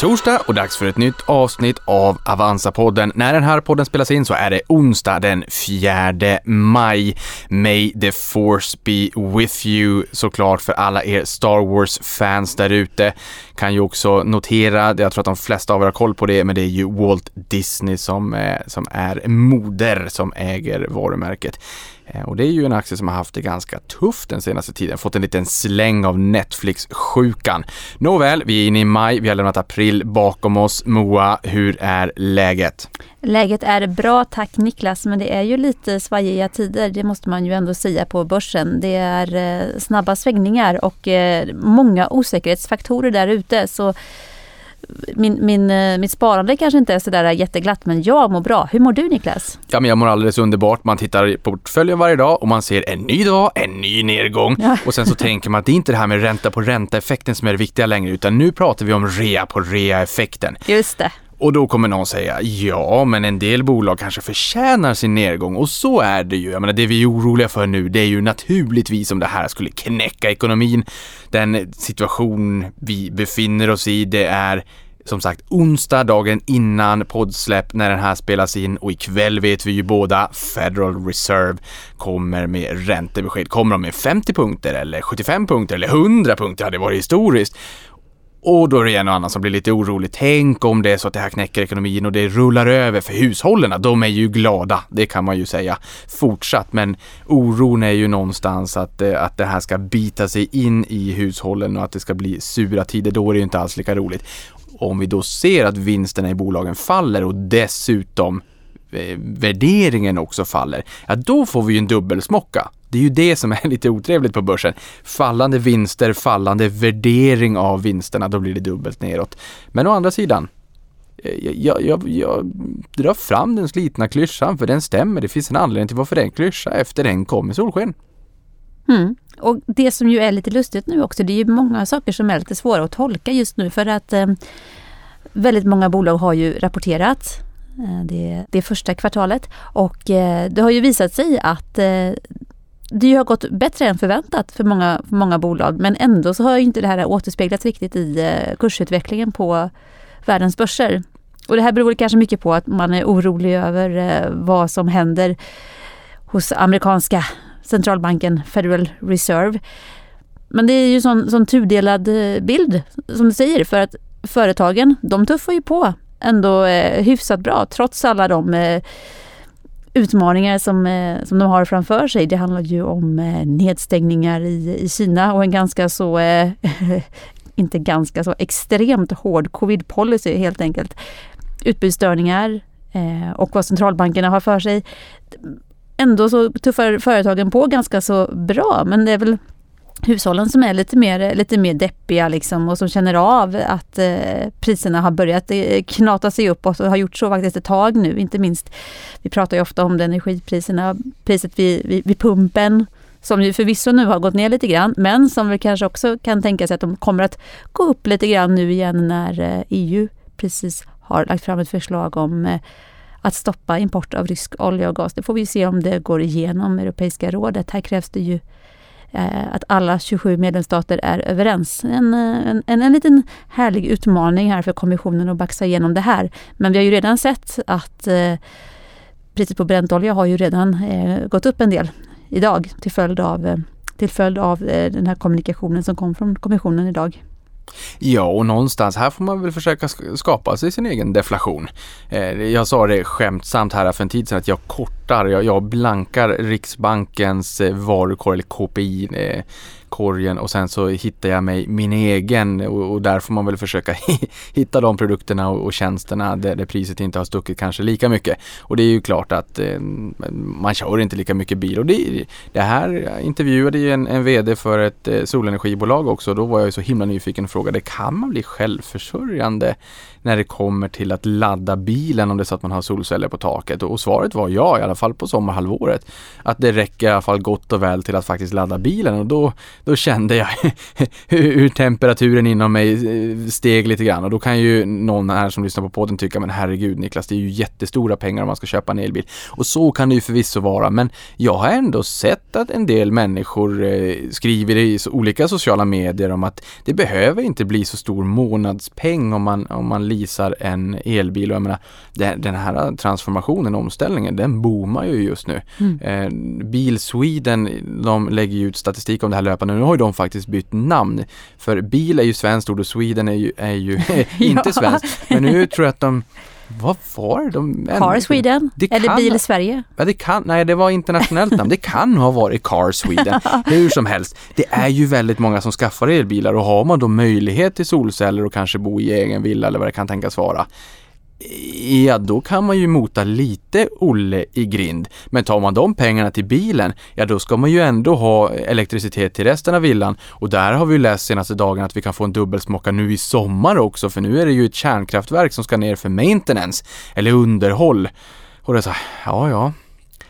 Torsdag och dags för ett nytt avsnitt av Avanza-podden. När den här podden spelas in så är det onsdag den 4 maj. May the force be with you såklart för alla er Star Wars-fans där ute. Kan ju också notera, jag tror att de flesta av er har koll på det, men det är ju Walt Disney som, eh, som är moder som äger varumärket. Eh, och det är ju en aktie som har haft det ganska tufft den senaste tiden, fått en liten släng av Netflix-sjukan. Nåväl, vi är inne i maj, vi har lämnat april bakom oss. Moa, hur är läget? Läget är bra tack Niklas, men det är ju lite svajiga tider, det måste man ju ändå säga på börsen. Det är eh, snabba svängningar och eh, många osäkerhetsfaktorer där ute. Så min, min, eh, mitt sparande kanske inte är sådär jätteglatt, men jag mår bra. Hur mår du Niklas? Ja, men jag mår alldeles underbart. Man tittar på portföljen varje dag och man ser en ny dag, en ny nedgång. Ja. Och sen så tänker man att det är inte det här med ränta på ränta-effekten som är det viktiga längre, utan nu pratar vi om rea på rea-effekten. Just det. Och då kommer någon säga, ja, men en del bolag kanske förtjänar sin nedgång och så är det ju. Jag menar, det vi är oroliga för nu, det är ju naturligtvis om det här skulle knäcka ekonomin. Den situation vi befinner oss i, det är som sagt onsdag, dagen innan poddsläpp när den här spelas in och ikväll vet vi ju båda Federal Reserve kommer med räntebesked. Kommer de med 50 punkter eller 75 punkter eller 100 punkter hade varit historiskt. Och då är det en och annan som blir lite orolig. Tänk om det är så att det här knäcker ekonomin och det rullar över för hushållen. De är ju glada, det kan man ju säga fortsatt. Men oron är ju någonstans att, eh, att det här ska bita sig in i hushållen och att det ska bli sura tider. Då är det ju inte alls lika roligt. Om vi då ser att vinsterna i bolagen faller och dessutom eh, värderingen också faller, ja då får vi ju en dubbelsmocka. Det är ju det som är lite otrevligt på börsen. Fallande vinster, fallande värdering av vinsterna, då blir det dubbelt neråt. Men å andra sidan, eh, jag, jag, jag drar fram den slitna klyschan för den stämmer. Det finns en anledning till varför den klyscha efter den kommer solsken. Mm. Och det som ju är lite lustigt nu också, det är ju många saker som är lite svåra att tolka just nu för att eh, väldigt många bolag har ju rapporterat eh, det, det första kvartalet och eh, det har ju visat sig att eh, det har gått bättre än förväntat för många, för många bolag men ändå så har inte det här återspeglats riktigt i eh, kursutvecklingen på världens börser. Och det här beror kanske mycket på att man är orolig över eh, vad som händer hos amerikanska centralbanken Federal Reserve. Men det är ju sån, sån tudelad eh, bild som du säger för att företagen de tuffar ju på ändå eh, hyfsat bra trots alla de eh, utmaningar som, eh, som de har framför sig. Det handlar ju om eh, nedstängningar i, i Kina och en ganska så, eh, inte ganska så, extremt hård covid-policy helt enkelt. Utbudsstörningar och vad centralbankerna har för sig ändå så tuffar företagen på ganska så bra. Men det är väl hushållen som är lite mer, lite mer deppiga liksom och som känner av att eh, priserna har börjat eh, knata sig upp och har gjort så faktiskt ett tag nu. Inte minst, vi pratar ju ofta om det, energipriserna, priset vid, vid, vid pumpen som ju förvisso nu har gått ner lite grann, men som vi kanske också kan tänka sig att de kommer att gå upp lite grann nu igen när eh, EU precis har lagt fram ett förslag om eh, att stoppa import av rysk olja och gas. Det får vi se om det går igenom Europeiska rådet. Här krävs det ju Eh, att alla 27 medlemsstater är överens. En, eh, en, en, en liten härlig utmaning här för kommissionen att baxa igenom det här. Men vi har ju redan sett att eh, priset på bräntolja har ju redan eh, gått upp en del idag till följd av, eh, till följd av eh, den här kommunikationen som kom från kommissionen idag. Ja, och någonstans här får man väl försöka skapa sig sin egen deflation. Eh, jag sa det skämtsamt här för en tid sedan att jag kortar, jag, jag blankar Riksbankens eh, varukorg eller KPI eh, korgen och sen så hittar jag mig min egen och, och där får man väl försöka hitta de produkterna och, och tjänsterna där, där, priset inte har stuckit kanske lika mycket. Och det är ju klart att eh, man kör inte lika mycket bil och det, det här intervjuade ju en, en VD för ett eh, solenergibolag också. Då var jag ju så himla nyfiken och frågade kan man bli självförsörjande när det kommer till att ladda bilen om det är så att man har solceller på taket? Och svaret var ja, i alla fall på sommarhalvåret. Att det räcker i alla fall gott och väl till att faktiskt ladda bilen och då då kände jag hur temperaturen inom mig eh, steg lite grann och då kan ju någon här som lyssnar på podden tycka men herregud Niklas, det är ju jättestora pengar om man ska köpa en elbil. Och så kan det ju förvisso vara, men jag har ändå sett att en del människor eh, skriver i olika sociala medier om att det behöver inte bli så stor månadspeng om man, om man leasar en elbil. Och jag menar, den, här transformationen, omställningen, den boomar ju just nu. Mm. Eh, Bil Sweden, de lägger ju ut statistik om det här löpande. Nu har ju de faktiskt bytt namn. För bil är ju svenskt ord och Sweden är ju, är ju inte ja. svenskt. Men nu tror jag att de vad var? De, Car Sweden? Det Eller Bil Sverige? Ja, det kan, nej, det var internationellt namn. Det kan ha varit Car Sweden. Hur som helst, det är ju väldigt många som skaffar elbilar och har man då möjlighet till solceller och kanske bo i egen villa eller vad det kan tänkas vara ja då kan man ju mota lite Olle i grind. Men tar man de pengarna till bilen, ja då ska man ju ändå ha elektricitet till resten av villan. Och där har vi ju läst senaste dagarna att vi kan få en dubbelsmocka nu i sommar också, för nu är det ju ett kärnkraftverk som ska ner för maintenance, eller underhåll. Och det är så ja ja.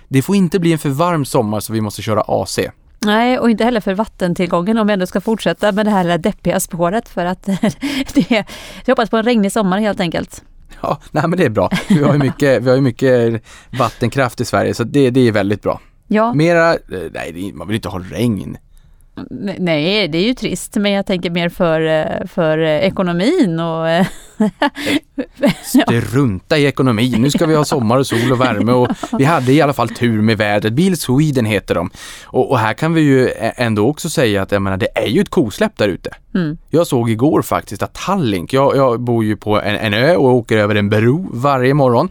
Det får inte bli en för varm sommar så vi måste köra AC. Nej, och inte heller för vattentillgången om vi ändå ska fortsätta med det här deppiga spåret för att det, jag hoppas på en regnig sommar helt enkelt. Ja, nej men det är bra. Vi har ju mycket, vi har mycket vattenkraft i Sverige så det, det är väldigt bra. Ja. Mera, eh, nej man vill inte ha regn. Nej, det är ju trist, men jag tänker mer för, eh, för eh, ekonomin och... Strunta i ekonomin, nu ska vi ha sommar och sol och värme och vi hade i alla fall tur med vädret. Bil Sweden heter de. Och, och, här kan vi ju ändå också säga att jag menar, det är ju ett kosläpp där ute. Mm. Jag såg igår faktiskt att Tallink, jag, jag bor ju på en, en ö och åker över en bro varje morgon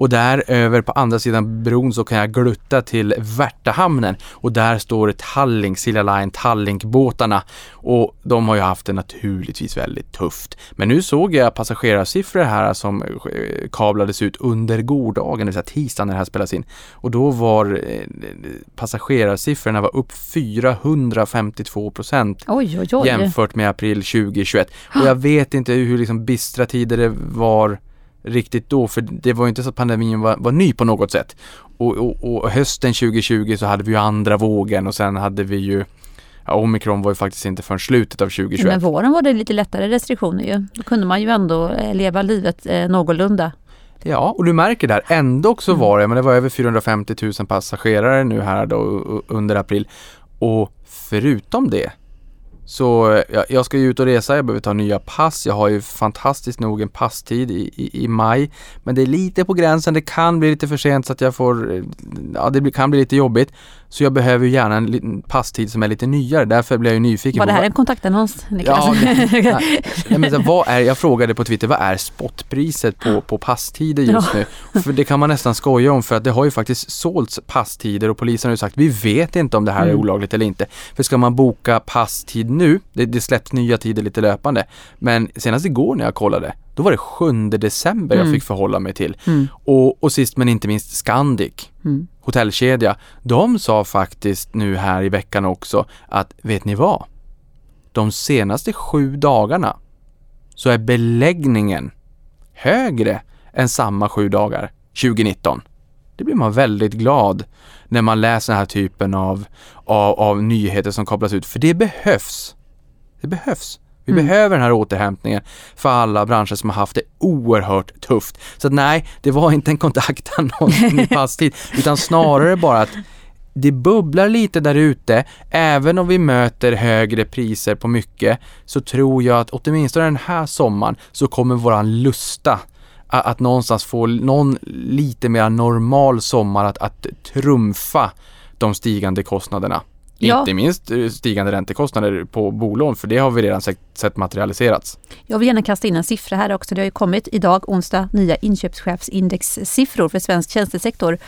och där över på andra sidan bron så kan jag glutta till Värtahamnen och där står Tallink, Silja Line, Tallink-båtarna och de har ju haft det naturligtvis väldigt tufft. Men nu såg jag passagerarsiffror här som eh, kablades ut under gårdagen, det vill säga tisdagen när det här spelas in. Och då var eh, passagerarsiffrorna var upp 452 procent jämfört med april 2021. Och jag vet inte hur liksom bistra tider det var riktigt då, för det var ju inte så att pandemin var, var ny på något sätt. Och, och, och, hösten 2020 så hade vi ju andra vågen och sen hade vi ju ja, omikron var ju faktiskt inte förrän slutet av 2021. Men våren var det lite lättare restriktioner ju. Då kunde man ju ändå eh, leva livet eh, någorlunda. Ja, och du märker där, ändå så var det, men det var över 450 000 passagerare nu här då under april. Och förutom det så jag, jag ska ju ut och resa, jag behöver ta nya pass. Jag har ju fantastiskt nog en passtid i, i, i, maj. Men det är lite på gränsen, det kan bli lite för sent så att jag får, ja det kan bli lite jobbigt. Så jag behöver ju gärna en passtid som är lite nyare, därför blir jag ju nyfiken. Var det här en kontaktannons Niklas? Ja, nej, nej, men vad är, jag frågade på Twitter, vad är spotpriset på, på passtider just ja. nu? För det kan man nästan skoja om för att det har ju faktiskt sålts passtider och polisen har ju sagt vi vet inte om det här mm. är olagligt eller inte. För ska man boka passtid nu, det, det släpps nya tider lite löpande, men senast igår när jag kollade, då var det 7 december mm. jag fick förhålla mig till. Mm. Och, och sist men inte minst Scandic, mm hotellkedja, de sa faktiskt nu här i veckan också att vet ni vad? De senaste sju dagarna så är beläggningen högre än samma sju dagar 2019. Det blir man väldigt glad när man läser den här typen av, av, av nyheter som kopplas ut, för det behövs. Det behövs. Vi mm. behöver den här återhämtningen för alla branscher som har haft det oerhört tufft. Så att nej, det var inte en kontaktannons i passtid, utan snarare bara att det bubblar lite där ute. Även om vi möter högre priser på mycket så tror jag att åtminstone den här sommaren så kommer våran lusta att, någonstans få någon lite mer normal sommar att, att trumfa de stigande kostnaderna. Ja. Inte minst eh, stigande räntekostnader på bolån, för det har vi redan sett, materialiserats. Jag vill gärna kasta in en siffra här också. Det har ju kommit idag, onsdag, nya inköpschefsindexsiffror för svensk tjänstesektor.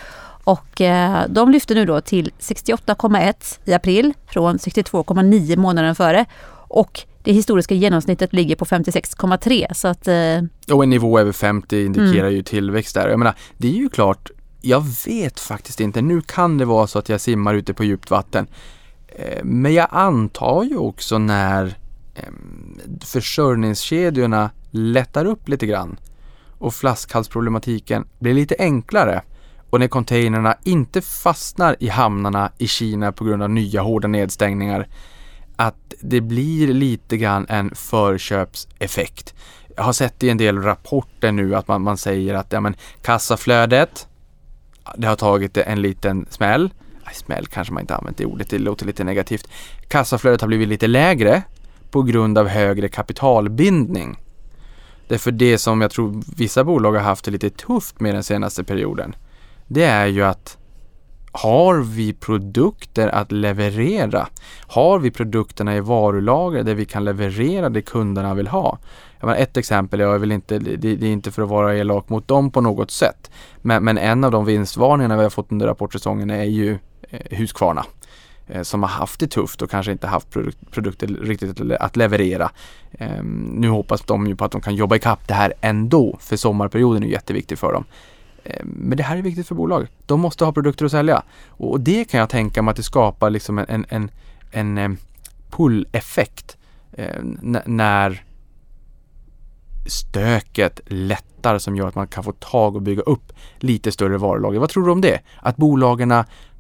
Och eh, de lyfter nu då till 68,1 i april från 62,9 månaden före. Och det historiska genomsnittet ligger på 56,3 så att... Eh... Och en nivå över 50 indikerar mm. ju tillväxt där. Jag menar, det är ju klart, jag vet faktiskt inte. Nu kan det vara så att jag simmar ute på djupt vatten. Eh, men jag antar ju också när ehm, försörjningskedjorna lättar upp lite grann och flaskhalsproblematiken blir lite enklare och när containrarna inte fastnar i hamnarna i Kina på grund av nya hårda nedstängningar att det blir lite grann en förköpseffekt. Jag har sett i en del rapporter nu att man, man säger att ja, men, kassaflödet, det har tagit en liten smäll. Smäll kanske man inte använt det ordet, det låter lite negativt. Kassaflödet har blivit lite lägre på grund av högre kapitalbindning. Därför det som jag tror vissa bolag har haft det lite tufft med den senaste perioden, det är ju att har vi produkter att leverera? Har vi produkterna i varulager där vi kan leverera det kunderna vill ha? Jag Menar, ett exempel, jag vill inte, det, är inte för att vara elak mot dem på något sätt. Men, men en av de vinstvarningarna vi har fått under rapportsäsongen är ju Eh, Husqvarna eh, som har haft det tufft och kanske inte haft produk produkter riktigt att leverera. Eh, nu hoppas de ju på att de kan jobba ikapp det här ändå, för sommarperioden är jätteviktig för dem. Ehm, men det här är viktigt för bolag. De måste ha produkter att sälja. Och det kan jag tänka mig att det skapar liksom en, en, en, en ehm, pull-effekt eh, när stöket lättar som gör att man kan få tag och bygga upp lite större varulager. Vad tror du om det? Att bolagen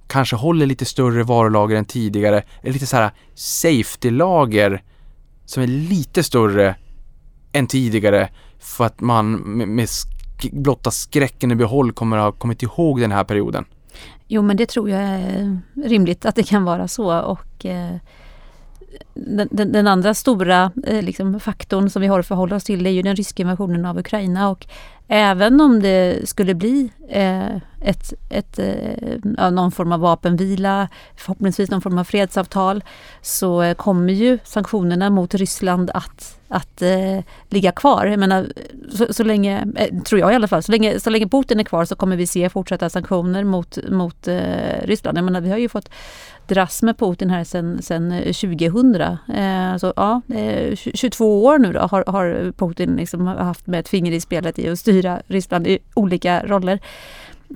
kanske håller lite större varulager än tidigare, eller lite så här safety-lager som är lite större än tidigare för att man med, med blotta skräcken i behåll kommer att ha kommit ihåg den här perioden. Jo men det tror jag är rimligt att det kan vara så och eh, den, den, andra stora eh, liksom, faktorn som vi har att förhålla oss till är ju den ryska invasionen av Ukraina och även om det skulle bli eh, ett, ett, eh, någon form av vapenvila, förhoppningsvis någon form av fredsavtal, så eh, kommer ju sanktionerna mot Ryssland att, att eh, ligga kvar. Jag menar, så, så länge, eh, tror jag i alla fall, så länge, så länge Putin är kvar så kommer vi se fortsatta sanktioner mot, mot eh, Ryssland. Jag menar, vi har ju fått dras med Putin här sedan, 2000. Eh, eh så alltså, ja, eh, 22 år nu då har, har Putin liksom haft med ett finger i spelet i att styra Ryssland i olika roller.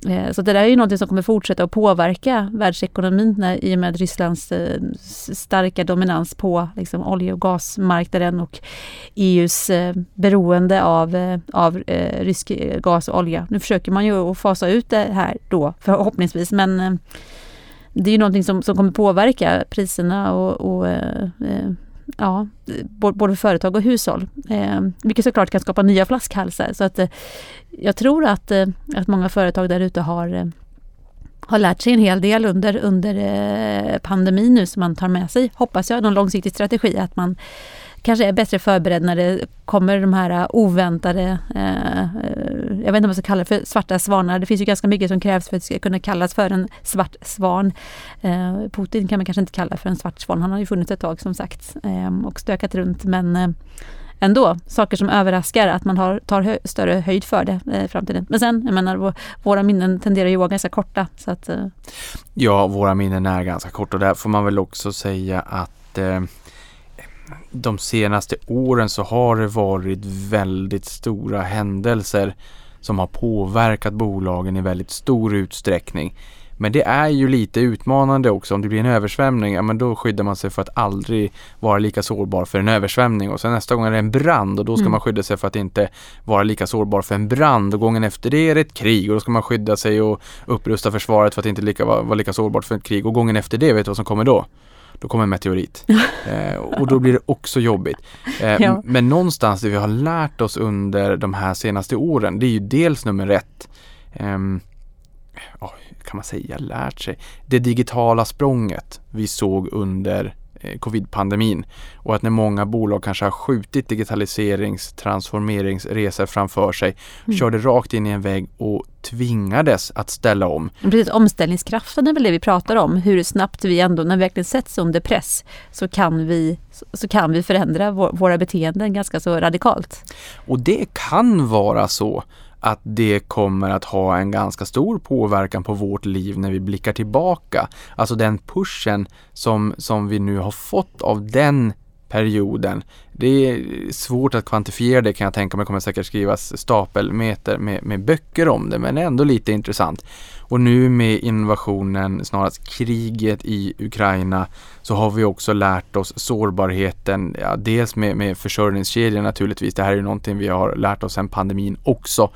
Eh, så det där är ju något som kommer fortsätta att påverka världsekonomin när, i och med Rysslands eh, starka dominans på liksom, olje och gasmarknaden och EUs eh, beroende av, eh, av rysk gas och olja. Nu försöker man ju att fasa ut det här då förhoppningsvis men det är ju någonting som, som kommer påverka priserna och, och eh, eh ja, både företag och hushåll. Eh, vilket såklart kan skapa nya flaskhalsar. Så att, eh, jag tror att, eh, att många företag där ute har, eh, har lärt sig en hel del under, under eh, pandemin nu som man tar med sig, hoppas jag, någon långsiktig strategi. Att man kanske är bättre förberedd när det kommer de här eh, oväntade, eh, eh, jag vet inte om man ska kalla det för svarta svanar. Det finns ju ganska mycket som krävs för att det ska kunna kallas för en svart svan. Eh, Putin kan man kanske inte kalla för en svart svan. Han har ju funnits ett tag som sagt eh, och stökat runt men eh, ändå saker som överraskar att man har, tar hö större höjd för det eh, i framtiden. Men sen, jag menar, våra minnen tenderar ju att vara ganska korta. Så att, eh. Ja, våra minnen är ganska korta och där får man väl också säga att eh, de senaste åren så har det varit väldigt stora händelser som har påverkat bolagen i väldigt stor utsträckning. Men det är ju lite utmanande också. Om det blir en översvämning, ja men då skyddar man sig för att aldrig vara lika sårbar för en översvämning. Och sen nästa gång är det en brand och då ska mm. man skydda sig för att inte vara lika sårbar för en brand. Och gången efter det är det ett krig och då ska man skydda sig och upprusta försvaret för att inte lika, vara lika sårbart för ett krig. Och gången efter det, vet du vad som kommer då? Då kommer en meteorit. eh, och då blir det också jobbigt. Eh, ja. Men någonstans det vi har lärt oss under de här senaste åren, det är ju dels nummer ett, eh, oh, kan man säga, lärt sig, det digitala språnget vi såg under covid-pandemin och att när många bolag kanske har skjutit digitaliserings transformeringsresor framför sig, mm. körde rakt in i en vägg och tvingades att ställa om. Precis, omställningskraften är väl det vi pratar om, hur snabbt vi ändå, när vi verkligen sätts under press, så kan vi, så kan vi förändra våra beteenden ganska så radikalt. Och det kan vara så att det kommer att ha en ganska stor påverkan på vårt liv när vi blickar tillbaka. Alltså den pushen som, som vi nu har fått av den perioden. Det är svårt att kvantifiera det kan jag tänka mig. det kommer säkert skrivas stapelmeter med, med böcker om det men ändå lite intressant. Och nu med invasionen, snarast kriget i Ukraina, så har vi också lärt oss sårbarheten, ja, dels med, med försörjningskedjan naturligtvis. Det här är ju någonting vi har lärt oss sedan pandemin också.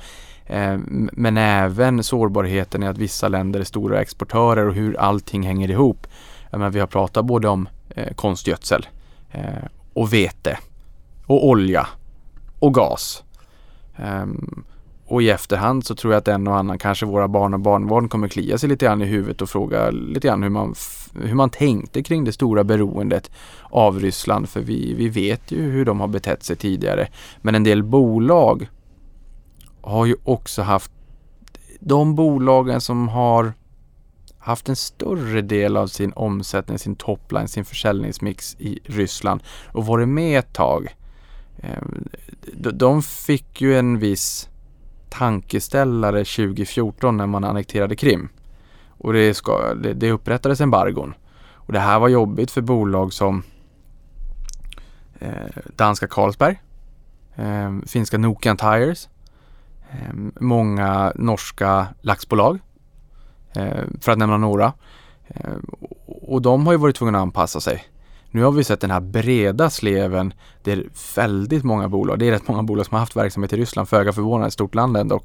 Eh, men även sårbarheten i att vissa länder är stora exportörer och hur allting hänger ihop. Men vi har pratat både om eh, konstgödsel eh, och vete och olja och gas. Um, och i efterhand så tror jag att en och annan, kanske våra barn och barnbarn kommer klia sig lite grann i huvudet och fråga lite grann hur man, hur man tänkte kring det stora beroendet av Ryssland. För vi, vi vet ju hur de har betett sig tidigare. Men en del bolag har ju också haft de bolagen som har haft en större del av sin omsättning, sin topline, sin försäljningsmix i Ryssland och varit med ett tag. Ehm, de fick ju en viss tankeställare 2014 när man annekterade Krim. Och det, ska, det, det upprättades embargon. Och det här var jobbigt för bolag som eh, danska Carlsberg, eh, finska Nokian Tires, eh, många norska laxbolag, eh, för att nämna några. Eh, och de har ju varit tvungna att anpassa sig. Nu har vi sett den här breda sleven. Det är väldigt många bolag. Det är rätt många bolag som har haft verksamhet i Ryssland, föga förvånande, ett stort land ändå.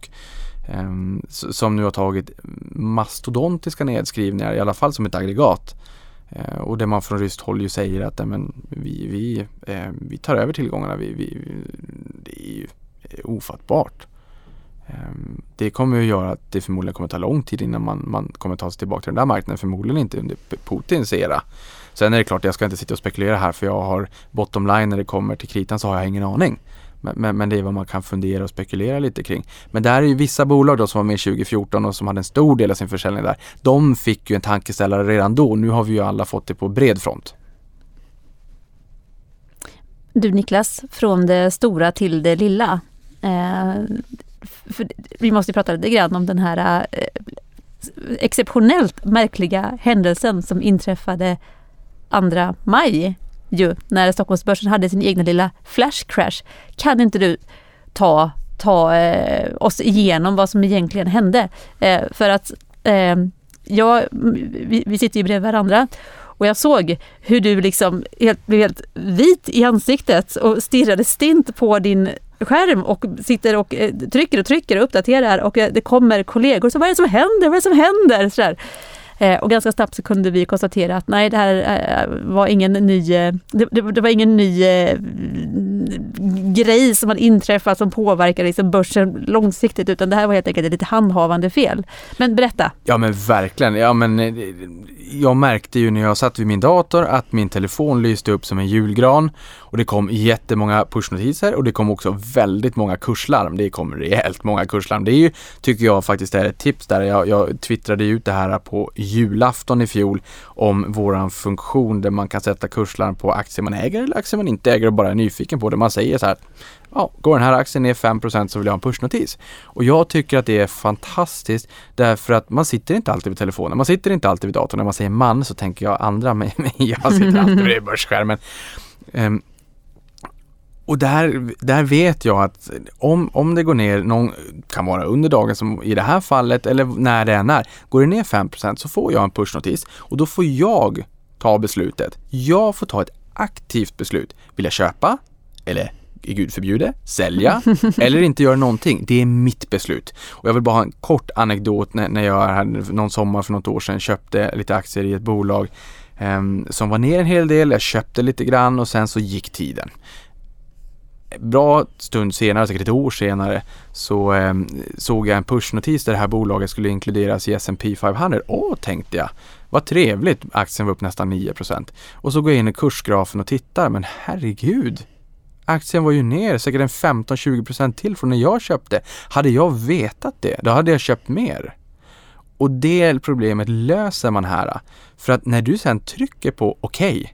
Um, som nu har tagit mastodontiska nedskrivningar, i alla fall som ett aggregat. Uh, och det man från ryskt håll ju säger att uh, men, vi, vi, uh, vi tar över tillgångarna. Vi, vi, det är ju ofattbart. Um, det kommer att göra att det förmodligen kommer att ta lång tid innan man, man kommer ta sig tillbaka till den där marknaden. Förmodligen inte under Putins era. Sen är det klart, jag ska inte sitta och spekulera här för jag har bottom line när det kommer till kritan så har jag ingen aning. Men, men, men, det är vad man kan fundera och spekulera lite kring. Men där är ju vissa bolag då som var med 2014 och som hade en stor del av sin försäljning där. De fick ju en tankeställare redan då. Nu har vi ju alla fått det på bred front. Du Niklas, från det stora till det lilla. Eh, vi måste prata lite grann om den här eh, exceptionellt märkliga händelsen som inträffade 2 maj ju, när Stockholmsbörsen hade sin egna lilla flash crash. Kan inte du ta, ta eh, oss igenom vad som egentligen hände? Eh, för att eh, jag, vi, vi sitter ju bredvid varandra och jag såg hur du liksom helt, blev helt vit i ansiktet och stirrade stint på din skärm och sitter och eh, trycker och trycker och uppdaterar och eh, det kommer kollegor. som vad är det som händer? Vad är det som händer? Så där. Eh, och ganska snabbt så kunde vi konstatera att nej, det här eh, var ingen ny, eh, det, det, det, var ingen ny eh, grej som hade inträffat som påverkade liksom börsen långsiktigt utan det här var helt enkelt ett lite handhavande fel. Men berätta! Ja men verkligen, ja men eh, jag märkte ju när jag satt vid min dator att min telefon lyste upp som en julgran och det kom jättemånga pushnotiser och det kom också väldigt många kurslarm. Det kom rejält många kurslarm. Det är ju, tycker jag faktiskt är ett tips där. Jag, jag twittrade ut det här på julafton i fjol om våran funktion där man kan sätta kurslarm på aktier man äger eller aktier man inte äger och bara är nyfiken på det. Man säger så här, ja, går den här aktien ner 5% så vill jag ha en pushnotis. Och jag tycker att det är fantastiskt därför att man sitter inte alltid vid telefonen, man sitter inte alltid vid datorn. När man säger man så tänker jag andra, men jag sitter alltid vid börsskärmen. Um, och där, där vet jag att om, om det går ner, någon, kan vara under dagen som i det här fallet eller när det än är, går det ner 5% så får jag en pushnotis och då får jag ta beslutet. Jag får ta ett aktivt beslut. Vill jag köpa? Eller gud förbjude, sälja eller inte göra någonting. Det är mitt beslut. Och jag vill bara ha en kort anekdot när, när jag hade någon sommar för något år sedan köpte lite aktier i ett bolag eh, som var ner en hel del. Jag köpte lite grann och sen så gick tiden bra stund senare, säkert ett år senare, så eh, såg jag en pushnotis där det här bolaget skulle inkluderas i S&P 500. Åh, tänkte jag. Vad trevligt. Aktien var upp nästan 9% Och så går jag in i kursgrafen och tittar, men herregud. Aktien var ju ner säkert en 15-20% till från när jag köpte. Hade jag vetat det, då hade jag köpt mer. Och det problemet löser man här. För att när du sen trycker på okej, okay,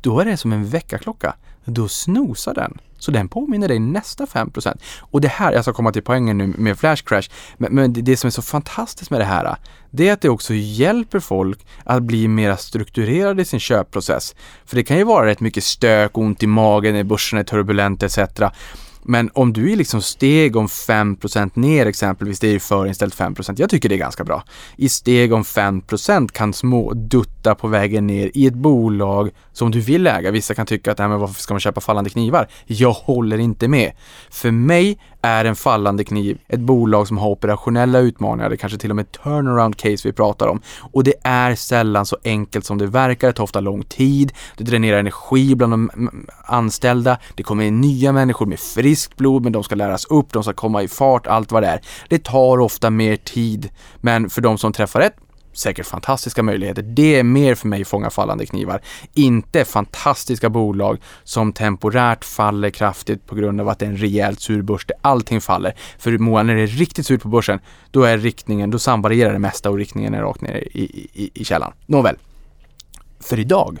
då är det som en väckarklocka. Då snosar den. Så den påminner dig nästa 5% Och det här, jag ska komma till poängen nu med Flash Crash, men, men det, det, som är så fantastiskt med det här, det är att det också hjälper folk att bli mer strukturerade i sin köpprocess. För det kan ju vara rätt mycket stök, ont i magen när börsen är turbulent etc. Men om du är liksom steg om 5% ner exempelvis, det är ju förinställt 5%. Jag tycker det är ganska bra. I steg om 5% kan små dutta på vägen ner i ett bolag som du vill äga. Vissa kan tycka att, nej men varför ska man köpa fallande knivar? Jag håller inte med. För mig är en fallande kniv ett bolag som har operationella utmaningar, det kanske till och med turnaround case vi pratar om. Och det är sällan så enkelt som det verkar, det tar ofta lång tid, det dränerar energi bland de anställda, det kommer in nya människor med frisk friskt blod, men de ska läras upp, de ska komma i fart, allt vad det är. Det tar ofta mer tid, men för de som träffar rätt säkert fantastiska möjligheter. Det är mer för mig fånga fallande knivar. Inte fantastiska bolag som temporärt faller kraftigt på grund av att det är en rejält sur börs där allting faller. För Moa, när det är riktigt surt på börsen, då är riktningen, då samvarierar det mesta och riktningen är rakt ner i, i, i källan. Nåväl. För idag,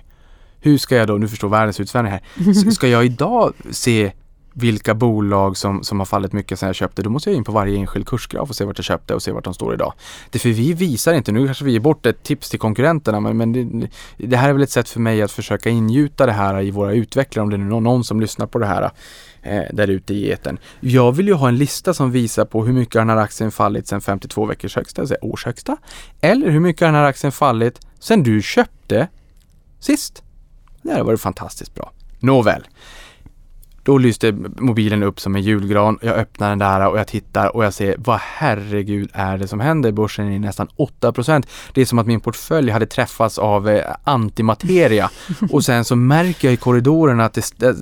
hur ska jag då, nu förstår världens utsvävning här, ska jag idag se vilka bolag som, som har fallit mycket sedan jag köpte, då måste jag in på varje enskild kursgraf och se vart jag köpte och se vart de står idag. Det för vi visar inte, nu kanske vi ger bort ett tips till konkurrenterna, men, men det, det, här är väl ett sätt för mig att försöka ingjuta det här i våra utvecklare, om det är någon, någon som lyssnar på det här eh, där ute i eten. Jag vill ju ha en lista som visar på hur mycket den här aktien fallit sedan 52 veckors högsta, alltså årshögsta, eller hur mycket den här aktien fallit sedan du köpte sist. Det här var ju fantastiskt bra. Nåväl. Då lyste mobilen upp som en julgran. Jag öppnar den där och jag tittar och jag ser vad herregud är det som händer? Börsen är nästan 8% Det är som att min portfölj hade träffats av eh, antimateria och sen så märker jag i korridoren att det, det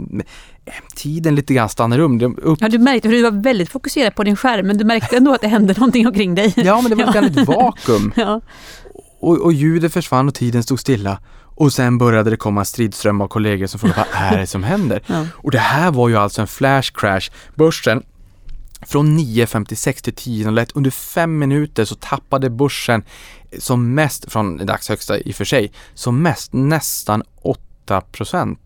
tiden lite grann stannar um. Upp... Ja, du märkte, för du var väldigt fokuserad på din skärm, men du märkte ändå att det hände någonting omkring dig. Ja, men det var ett väldigt vakuum. ja. och, och ljudet försvann och tiden stod stilla. Och sen började det komma stridström av kollegor som frågade vad är det som händer? Ja. Och det här var ju alltså en flash crash. Börsen från 9.56 till 10.01 under fem minuter så tappade börsen som mest, från dagshögsta i och för sig, som mest nästan 8%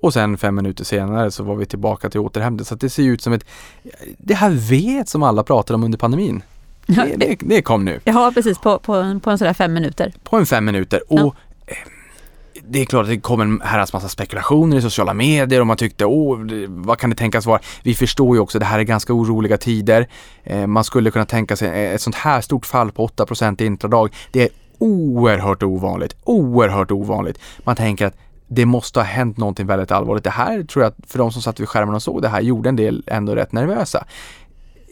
Och sen fem minuter senare så var vi tillbaka till återhämtning. Så det ser ut som ett, det här vet som alla pratade om under pandemin. Det, det, det, kom nu. Ja, precis på, på, på en sådär fem minuter. På en fem minuter. Och ja det är klart att det kom en herrans massa spekulationer i sociala medier och man tyckte, åh, vad kan det tänkas vara? Vi förstår ju också, det här är ganska oroliga tider. Eh, man skulle kunna tänka sig eh, ett sånt här stort fall på 8% i intradag. Det är oerhört ovanligt, oerhört ovanligt. Man tänker att det måste ha hänt någonting väldigt allvarligt. Det här tror jag att för de som satt vid skärmen och såg det här gjorde en del ändå rätt nervösa.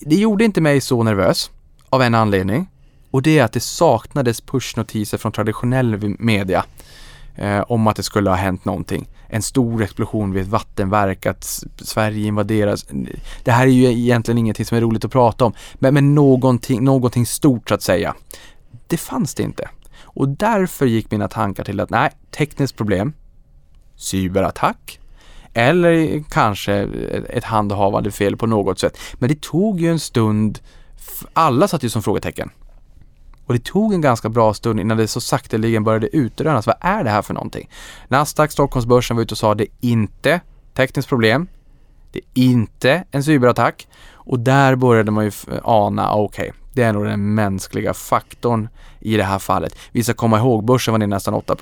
Det gjorde inte mig så nervös av en anledning och det är att det saknades pushnotiser från traditionell media eh, om att det skulle ha hänt någonting. En stor explosion vid ett vattenverk, att Sverige invaderas. Det här är ju egentligen ingenting som är roligt att prata om, men, men någonting, någonting stort så att säga. Det fanns det inte. Och därför gick mina tankar till att nej, tekniskt problem, cyberattack, eller kanske ett handhavande fel på något sätt. Men det tog ju en stund, alla satt ju som frågetecken. Och det tog en ganska bra stund innan det så sakteligen började utrönas. Vad är det här för någonting? Nasdaq, Stockholmsbörsen var ute och sa det är inte tekniskt problem. Det är inte en cyberattack. Och där började man ju ana, okej, okay, det är nog den mänskliga faktorn i det här fallet. Vi ska komma ihåg, börsen var ner nästan 8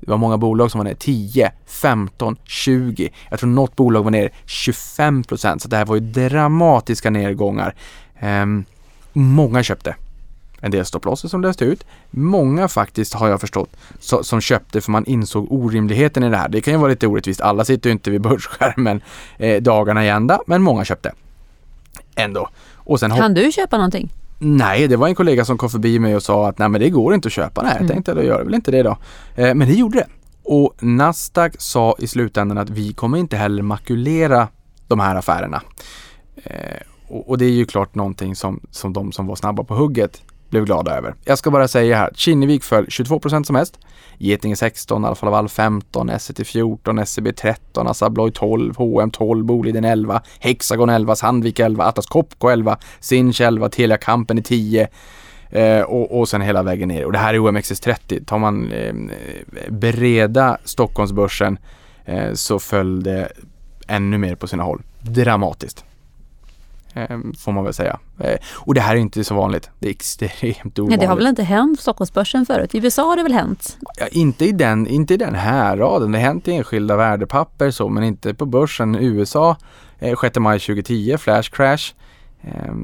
Det var många bolag som var ner 10, 15, 20. Jag tror något bolag var ner 25% Så det här var ju dramatiska nedgångar. Um, många köpte en del stopplosser som löste ut. Många faktiskt har jag förstått så, som köpte för man insåg orimligheten i det här. Det kan ju vara lite orättvist. Alla sitter ju inte vid börsskärmen eh, dagarna i ända, men många köpte. Ändå. Och sen kan du köpa någonting? Nej, det var en kollega som kom förbi mig och sa att nej men det går inte att köpa. Nej, jag mm. tänkte då gör det väl inte det då. Eh, men det gjorde det. Och Nasdaq sa i slutändan att vi kommer inte heller makulera de här affärerna. Eh, och, och, det är ju klart någonting som, som de som var snabba på hugget blev glada över. Jag ska bara säga här, Kinnevik föll 22% som mest. Getinge 16, Alfa Laval 15, SCT 14, SCB 13, Assa Abloy 12, H&M 12, Boliden 11, Hexagon 11, Sandvik 11, Atlas Copco 11, Sinch 11, Telia Company 10 eh, och, och sen hela vägen ner. Och det här är OMXS30. Tar man eh, breda Stockholmsbörsen eh, så föll det ännu mer på sina håll. Dramatiskt eh, får man väl säga. Eh, och det här är inte så vanligt. Det är extremt ovanligt. Nej, det har väl inte hänt på Stockholmsbörsen förut? I USA har det väl hänt? Ja, inte, i den, inte i den här raden. Det har hänt i enskilda värdepapper så, men inte på börsen. USA, eh, 6 maj 2010, flash crash. Eh,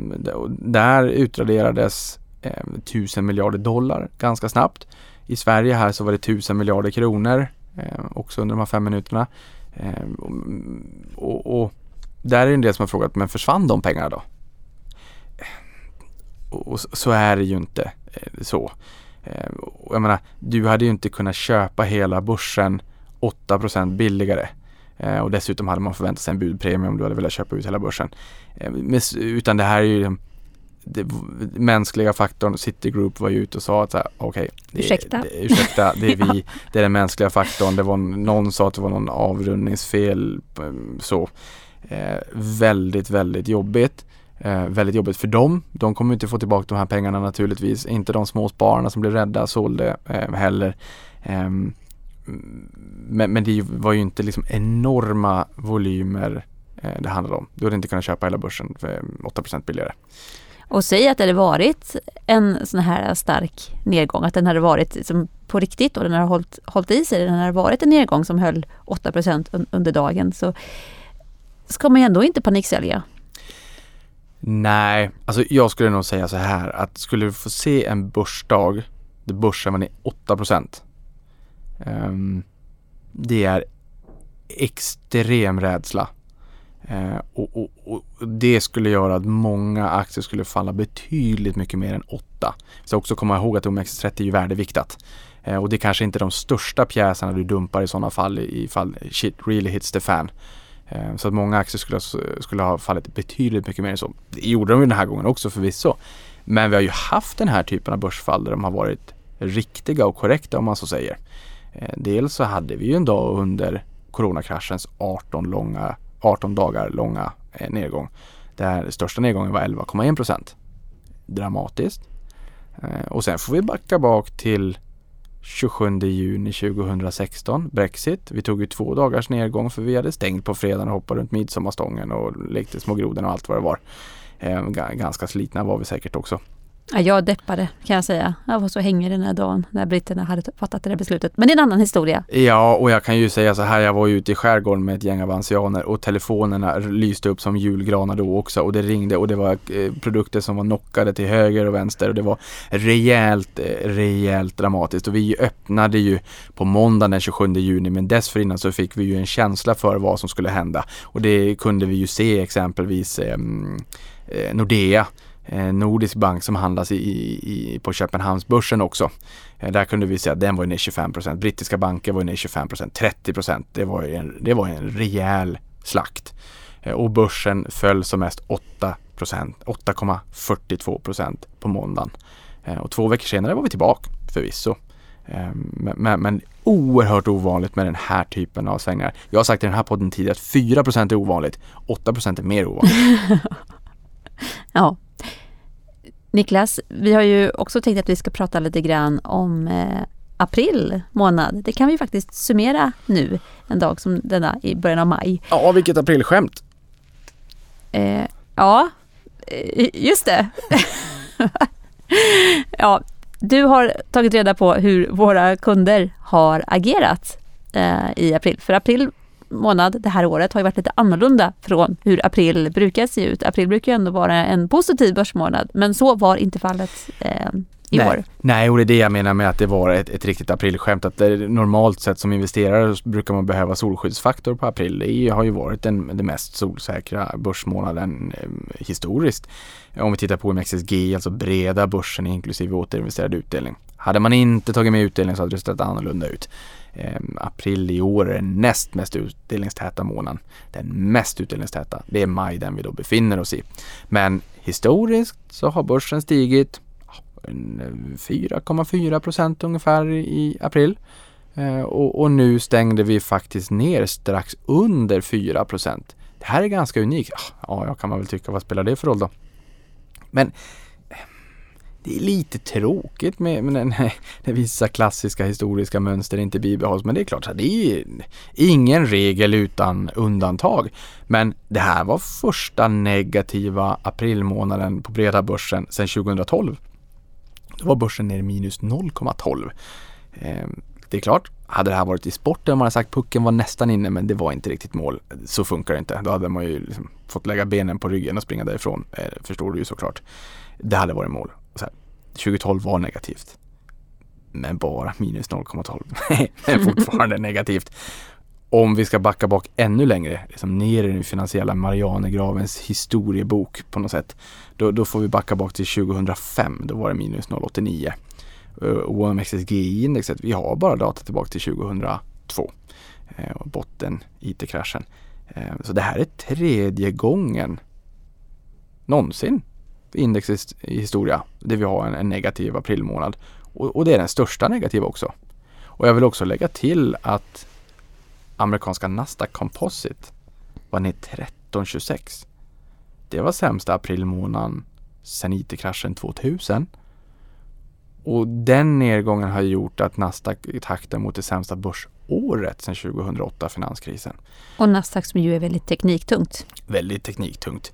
där utraderades eh, 1000 miljarder dollar ganska snabbt. I Sverige här så var det 1000 miljarder kronor eh, också under de här fem minuterna. Eh, och, och, där är det en del som har frågat, men försvann de pengarna då? Och, så är det ju inte eh, så. Eh, jag menar, du hade ju inte kunnat köpa hela börsen 8% billigare. Eh, och dessutom hade man förväntat sig en budpremie om du hade velat köpa ut hela börsen. Utan det här är ju det, mänskliga faktorn, Citigroup var ju ute och sa att okej, okay, ursäkta. Det, ursäkta, det är vi, det är den mänskliga faktorn. Det var någon sa att det var någon avrundningsfel så. Eh, väldigt, väldigt jobbigt. Eh, väldigt jobbigt för dem. De kommer inte få tillbaka de här pengarna naturligtvis. Inte de små spararna som blev rädda sålde eh, heller. Eh, men, men, det var ju inte liksom enorma volymer eh, det handlade om. Du hade inte kunnat köpa hela börsen för 8% billigare. Och säg att det hade varit en sån här stark nedgång, att den hade varit liksom på riktigt och den har hållit, hållit i sig, den hade varit en nedgång som höll 8% under dagen så ska man ju ändå inte paniksälja. Nej, alltså jag skulle nog säga så här att skulle du få se en börsdag där börsen var ner 8 procent. Um, det är extrem rädsla. Uh, och, och, och, det skulle göra att många aktier skulle falla betydligt mycket mer än 8. Vi ska också komma ihåg att OMXS30 är ju värdeviktat. Uh, och det är kanske inte är de största pjäserna du dumpar i sådana fall ifall shit really hits the fan. Eh, så att många aktier skulle, skulle ha fallit betydligt mycket mer än så. Det gjorde de ju den här gången också förvisso. Men vi har ju haft den här typen av börsfall där de har varit riktiga och korrekta om man så säger. Eh, dels så hade vi ju en dag under coronakraschens 18, långa, 18 dagar långa eh, nedgång. Där största nedgången var 11,1 procent. Dramatiskt. Och sen får vi backa bak till 27 juni 2016, Brexit. Vi tog ju två dagars nedgång för vi hade stängt på fredagen och hoppade runt midsommarstången och lekte små grodorna och allt vad det var. Eh, ganska slitna var vi säkert också. Ja, jag deppade kan jag säga. Jag var så hängig den här dagen när britterna hade fattat det där beslutet. Men det är en annan historia. Ja, och jag kan ju säga så här. Jag var ju ute i skärgården med ett gäng avansianer och telefonerna lyste upp som julgranar då också och det ringde och det var eh, produkter som var knockade till höger och vänster och det var rejält, eh, rejält dramatiskt och vi öppnade ju på måndagen den 27 juni men dessförinnan så fick vi ju en känsla för vad som skulle hända och det kunde vi ju se exempelvis ehm, eh, Nordea Eh, nordisk bank som handlas i, i, på Köpenhamnsbörsen också. Eh, där kunde vi se att den var ner 25 procent. Brittiska banker var ner 25 procent. 30 Det var en, det var en rejäl slakt. Eh, och börsen föll som mest 8 procent. 8,42 procent på måndagen. Eh, och två veckor senare var vi tillbaka förvisso. Eh, men, men, men oerhört ovanligt med den här typen av svängningar. Jag har sagt i den här podden tidigare att 4 procent är ovanligt, 8 procent är mer ovanligt. ja, Niklas, vi har ju också tänkt att vi ska prata lite grann om eh, april månad. Det kan vi faktiskt summera nu, en dag som denna i början av maj. Ja, vilket aprilskämt! Eh, ja, eh, just det. ja, du har tagit reda på hur våra kunder har agerat eh, i april. För april månad det här året har ju varit lite annorlunda från hur april brukar se ut. April brukar ju ändå vara en positiv börsmånad, men så var inte fallet eh, i nej, år. Nej, och det är det jag menar med att det var ett, ett riktigt aprilskämt. Att normalt sett som investerare brukar man behöva solskyddsfaktor på april. Det har ju varit den, den mest solsäkra börsmånaden eh, historiskt. Om vi tittar på MXSG, alltså breda börsen inklusive återinvesterad utdelning. Hade man inte tagit med utdelning så hade det sett annorlunda ut. Eh, april i år är den näst mest utdelningstäta månaden. Den mest utdelningstäta, det är maj den vi då befinner oss i. Men historiskt så har börsen stigit 4,4 eh, procent ungefär i april. Eh, och, och, nu stängde vi faktiskt ner strax under 4 procent. Det här är ganska unikt. Ja, jag kan man väl tycka, vad spelar det för roll då? Men det är lite tråkigt med, med den, när vissa klassiska historiska mönster inte bibehålls. Men det är klart, så det är ingen regel utan undantag. Men det här var första negativa aprilmånaden på breda börsen sedan 2012. Då var börsen ner minus 0,12. Ehm, det är klart, hade det här varit i sporten man hade sagt pucken var nästan inne men det var inte riktigt mål. Så funkar det inte. Då hade man ju liksom fått lägga benen på ryggen och springa därifrån. Eh, förstår du ju såklart. Det hade varit mål. 2012 var negativt. Men bara minus 0,12. men fortfarande negativt. Om vi ska backa bak ännu längre, liksom ner i den finansiella Marianegravens historiebok på något sätt. Då, då får vi backa bak till 2005, då var det minus 0,89. Eh, OMXSGI-indexet, vi har bara data tillbaka till 2002. Uh, eh, botten IT-kraschen. Eh, så det här är tredje gången någonsin indexets historia där vi har en, en negativ aprilmånad. Och, och, det är den största negativa också. Och jag vill också lägga till att amerikanska Nasdaq Composite var ner 13,26. Det var sämsta aprilmånaden sedan IT-kraschen 2000. Och den nedgången har gjort att Nasdaq taktar mot det sämsta börsåret sedan 2008, finanskrisen. Och Nasdaq som ju är väldigt tekniktungt. Väldigt tekniktungt.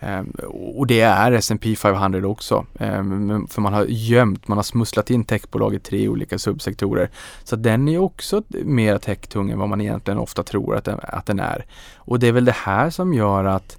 Ehm, och det är S&P 500 också. Ehm, för man har gömt, man har smusslat in techbolag i tre olika subsektorer. Så den är också mer techtung än vad man egentligen ofta tror att den, att den är. Och det är väl det här som gör att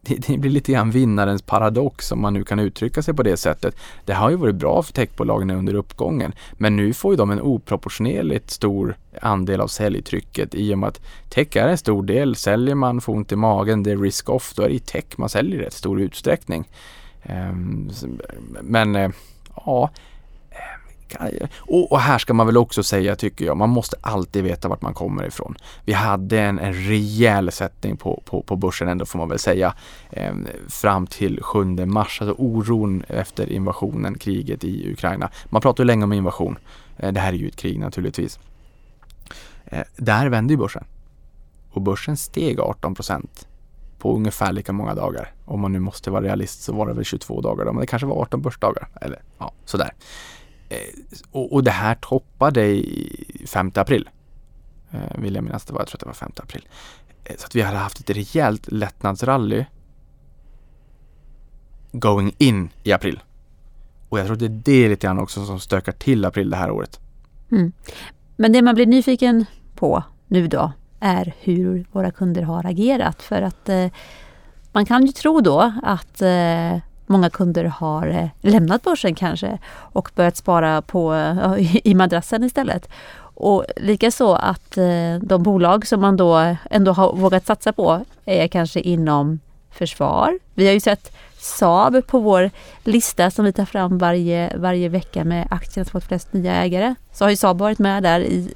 det, det, blir lite grann vinnarens paradox om man nu kan uttrycka sig på det sättet. Det har ju varit bra för techbolagen under uppgången men nu får ju de en oproportionerligt stor andel av säljtrycket i och med att tech är en stor del. Säljer man, får ont i magen, det är risk-off, då är det i tech man säljer i rätt stor utsträckning. Ehm, men eh, ja, och, och, här ska man väl också säga tycker jag, man måste alltid veta vart man kommer ifrån. Vi hade en, en rejäl sättning på, på, på börsen ändå får man väl säga eh, fram till 7 mars, alltså oron efter invasionen, kriget i Ukraina. Man pratar ju länge om invasion. Eh, det här är ju ett krig naturligtvis. Eh, där vände ju börsen och börsen steg 18 procent på ungefär lika många dagar. Om man nu måste vara realist så var det väl 22 dagar då, men det kanske var 18 börsdagar. Eller ja, sådär. Eh, och, och, det här toppade i 5 april. Eh, vill jag minnas det var. Jag tror att det var 5 april. Eh, så att vi hade haft ett rejält lättnadsrally going in i april. Och jag tror att det är det lite grann också som stökar till april det här året. Mm. Men det man blir nyfiken på nu då är hur våra kunder har agerat. För att eh, man kan ju tro då att eh, många kunder har eh, lämnat börsen kanske och börjat spara på, eh, i madrassen istället. Och likaså att eh, de bolag som man då ändå har vågat satsa på är kanske inom försvar. Vi har ju sett Saab på vår lista som vi tar fram varje, varje vecka med aktierna som fått flest nya ägare. Så har ju Saab varit med där i,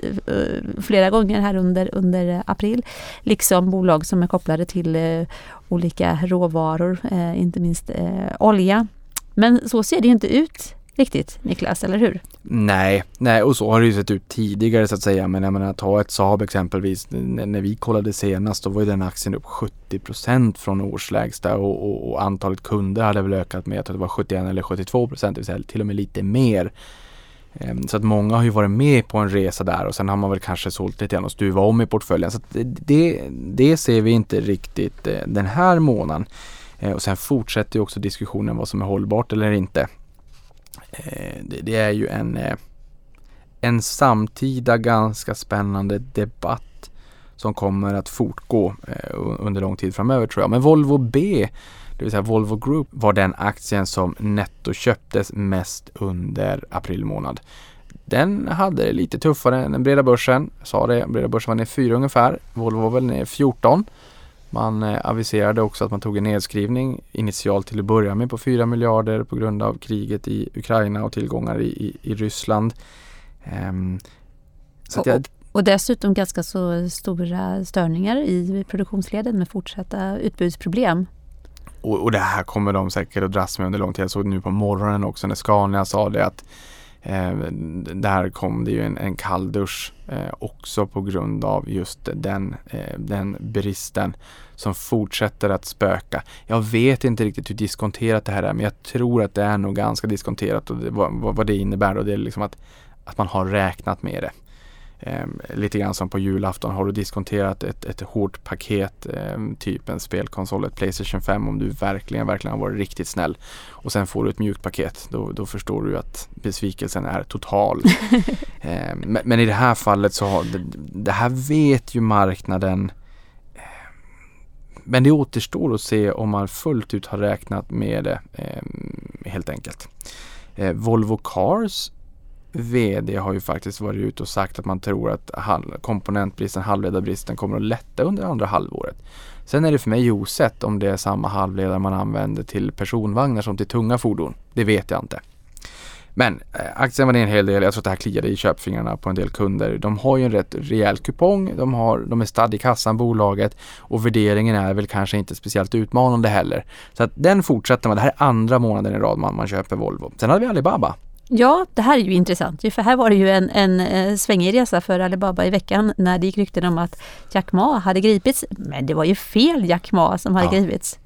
flera gånger här under, under april. Liksom bolag som är kopplade till olika råvaror, eh, inte minst eh, olja. Men så ser det ju inte ut riktigt Niklas, eller hur? Nej, nej och så har det ju sett ut tidigare så att säga. Men jag menar ta ett Saab exempelvis. när vi kollade senast då var ju den aktien upp 70% från årslägsta och, och, och, antalet kunder hade väl ökat med, jag tror det var 71 eller 72 procent, det vill säga till och med lite mer. Ehm, så att många har ju varit med på en resa där och sen har man väl kanske sålt lite grann och stuvat om i portföljen. Så det, det, det, ser vi inte riktigt eh, den här månaden. Ehm, och sen fortsätter ju också diskussionen vad som är hållbart eller inte. Ehm, det, är ju en, eh, en samtida ganska spännande debatt som kommer att fortgå eh, under lång tid framöver tror jag. Men Volvo B, det vill säga Volvo Group, var den aktien som netto köptes mest under april månad. Den hade det lite tuffare än den breda börsen. Jag sa det, breda börsen var ner 4 ungefär. Volvo var väl ner 14. Man eh, aviserade också att man tog en nedskrivning initialt till att börja med på 4 miljarder på grund av kriget i Ukraina och tillgångar i, i, i Ryssland. Um, och, jag, och dessutom ganska så stora störningar i produktionsleden med fortsatta utbudsproblem. Och, och det här kommer de säkert att dras med under lång tid. Jag såg nu på morgonen också när Scania sa det att Eh, där kom det ju en, en kalldusch eh, också på grund av just den, eh, den bristen som fortsätter att spöka. Jag vet inte riktigt hur diskonterat det här är men jag tror att det är nog ganska diskonterat och det, vad, vad det innebär då det är liksom att, att man har räknat med det. Eh, lite grann som på julafton. Har du diskonterat ett, ett hårt paket, eh, typ en spelkonsol, ett Playstation 5 om du verkligen, verkligen har varit riktigt snäll och sen får du ett mjukt paket. Då, då förstår du att besvikelsen är total. eh, men, men, i det här fallet så har det, det här vet ju marknaden ehm, men det återstår att se om man fullt ut har räknat med det ehm, helt enkelt. Eh, Volvo Cars VD har ju faktiskt varit ute och sagt att man tror att komponentbristen, halvledarbristen kommer att lätta under andra halvåret. Sen är det för mig osett om det är samma halvledare man använder till personvagnar som till tunga fordon. Det vet jag inte. Men eh, aktien var ner en hel del. Jag tror att det här kliade i köpfingrarna på en del kunder. De har ju en rätt rejäl kupong. De, har, de är stad i kassan, bolaget och värderingen är väl kanske inte speciellt utmanande heller. Så att den fortsätter man. Det här är andra månaden i rad man, man köper Volvo. Sen hade vi Alibaba Ja, det här är ju intressant. För här var det ju en, en eh, svängig resa för Alibaba i veckan när det gick rykten om att Jack Ma hade gripits. Men det var ju fel Jack Ma som hade ja. gripits.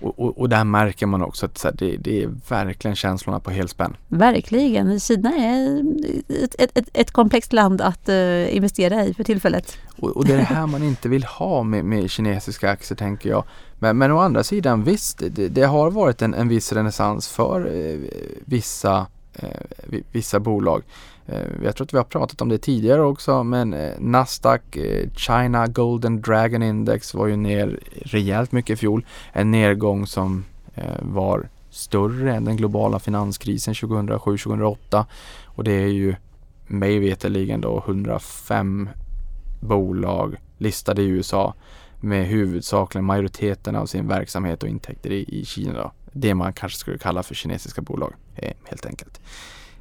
Och, och, och, där märker man också att det, det, är verkligen känslorna på helspänn. Verkligen. Kina är ett, ett, ett, komplext land att uh, investera i för tillfället. Och, och, det är det här man inte vill ha med, med kinesiska aktier tänker jag. Men, men å andra sidan visst, det, det har varit en, en viss renässans för eh, vissa Eh, vissa bolag. Eh, jag tror att vi har pratat om det tidigare också men eh, Nasdaq eh, China Golden Dragon Index var ju ner rejält mycket i fjol. En nedgång som eh, var större än den globala finanskrisen 2007-2008 och det är ju mig veterligen då 105 bolag listade i USA med huvudsakligen majoriteten av sin verksamhet och intäkter i, i Kina. Då. Det man kanske skulle kalla för kinesiska bolag eh, helt enkelt.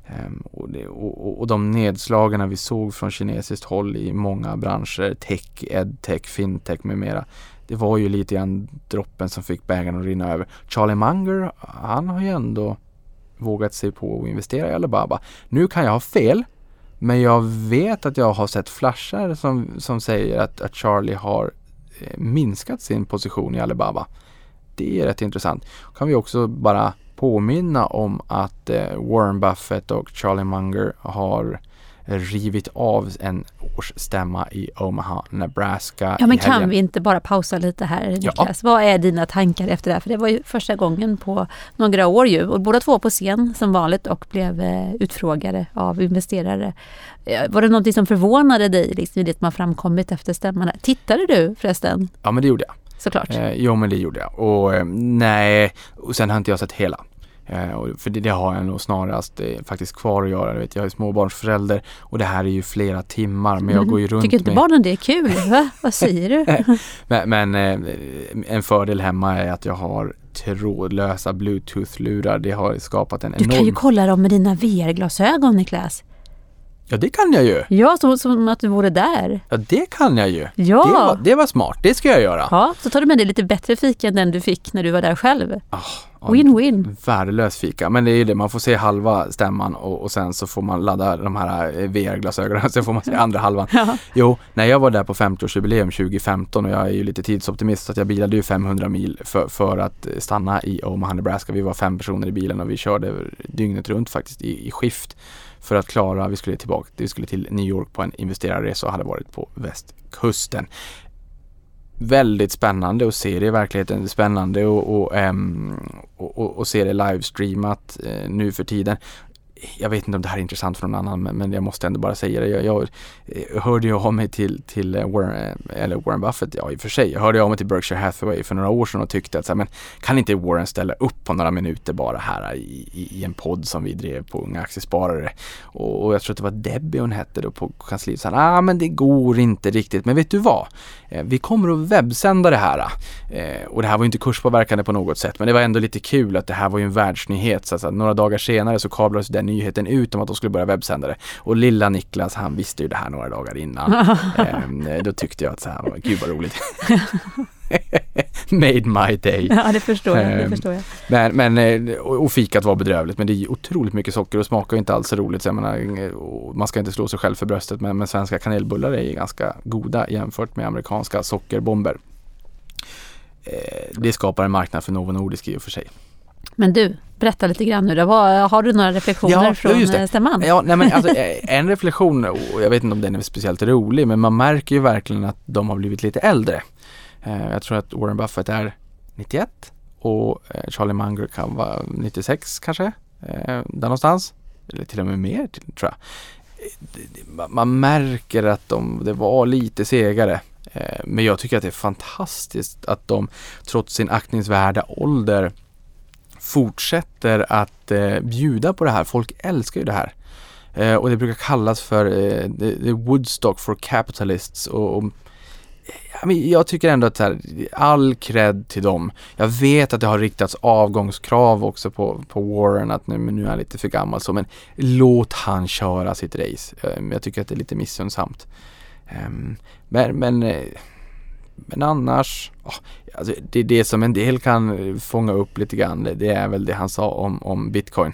Ehm, och, det, och, och, de nedslagen vi såg från kinesiskt håll i många branscher, tech, edtech, fintech med mera. Det var ju lite grann droppen som fick bägaren att rinna över. Charlie Munger, han har ju ändå vågat sig på att investera i Alibaba. Nu kan jag ha fel, men jag vet att jag har sett flashar som, som säger att, att Charlie har eh, minskat sin position i Alibaba. Det är rätt intressant. Kan vi också bara påminna om att eh, Warren Buffett och Charlie Munger har rivit av en årsstämma i Omaha, Nebraska. Ja men kan vi inte bara pausa lite här Niklas? Ja. Vad är dina tankar efter det här? För det var ju första gången på några år ju och båda två på scen som vanligt och blev eh, utfrågade av investerare. Eh, var det någonting som förvånade dig liksom, i det har framkommit efter stämman? Tittade du förresten? Ja men det gjorde jag. Såklart. Eh, jo men det gjorde jag och eh, nej, och sen har inte jag sett hela. Eh, för det, det, har jag nog snarast eh, faktiskt kvar att göra. Vet, jag är småbarnsförälder och det här är ju flera timmar men jag går ju runt Tycker inte med... barnen det är kul? Va? Vad säger du? men, men eh, en fördel hemma är att jag har trådlösa bluetooth-lurar. Det har skapat en enorm... Du kan ju kolla dem med dina VR-glasögon Niklas. Ja det kan jag ju. Ja, som, som att du vore där. Ja det kan jag ju. Ja. Det var, det var smart, det ska jag göra. Ja, så tar du med dig lite bättre fika än den du fick när du var där själv. Win-win. Oh, värdelös fika, men det är ju det, man får se halva stämman och, och sen så får man ladda de här eh, VR-glasögonen, sen får man se andra halvan. Ja. Jo, när jag var där på 50-årsjubileum 2015 och jag är ju lite tidsoptimist så att jag bilade ju 500 mil för, för att stanna i Omaha, Nebraska. Vi var fem personer i bilen och vi körde dygnet runt faktiskt i, i skift för att klara, vi skulle tillbaka, vi skulle till New York på en investerarresa och hade varit på västkusten. Väldigt spännande att se det i verkligheten, spännande och, och, um, och, och, och se det livestreamat eh, nu för tiden jag vet inte om det här är intressant för någon annan men, men jag måste ändå bara säga det. Jag, jag eh, hörde ju av mig till, till eh, Warren, eh, eller Warren Buffett, ja i och för sig. Jag hörde av mig till Berkshire Hathaway för några år sedan och tyckte att så här, men kan inte Warren ställa upp på några minuter bara här i, i, i en podd som vi drev på Unga Aktiesparare. Och, och jag tror att det var Debbie hon hette då på kansliet. Så ah, men det går inte riktigt. Men vet du vad? vi kommer att webbsända det här. och det här var ju inte kurspåverkande på något sätt men det var ändå lite kul att det här var ju en världsnyhet. Så att, några dagar senare så kablades den nyheten ut om att de skulle börja webbsända det. Och lilla Niklas han visste ju det här några dagar innan. ehm, då tyckte jag att så här, gud vad roligt. made my day. Ja, det förstår jag. Det Ehm, förstår jag. Men, men, eh, och fikat var bedrövligt men det är otroligt mycket socker och smakar inte alls så roligt. Så menar, eh, man ska inte slå sig själv för bröstet men, men svenska kanelbullar är ganska goda jämfört med amerikanska sockerbomber. Eh, Det skapar en marknad för Novo Nordisk i och för sig. Men du, berätta lite grann nu då. Vad, har du några reflektioner Ja, från det. eh, stämman? Ja, nej men alltså, eh, en reflektion, och jag vet inte om den är speciellt rolig, men man märker ju verkligen att de har blivit lite äldre. Eh, Jag tror att Warren Buffett är 91 och Charlie Munger kan vara 96 kanske, där någonstans. Eller till och med mer, tror jag. Det- det- man- märker att de, det var lite segare. Men jag tycker att det är fantastiskt att de trots sin aktningsvärda ålder fortsätter att eh, bjuda på det här. Folk älskar ju det här. Eh, och det brukar kallas för eh, the, the Woodstock for capitalists. Och, och, ja, men jag tycker ändå att så här, all cred till dem. Jag vet att det har riktats avgångskrav också på, på Warren att nu, men nu är han lite för gammal så men låt han köra sitt race. Eh, jag tycker att det är lite missunnsamt. Ehm, men, men, eh, men annars, alltså det, det som en del kan eh, fånga upp lite grann det, det är väl det han sa om, om bitcoin.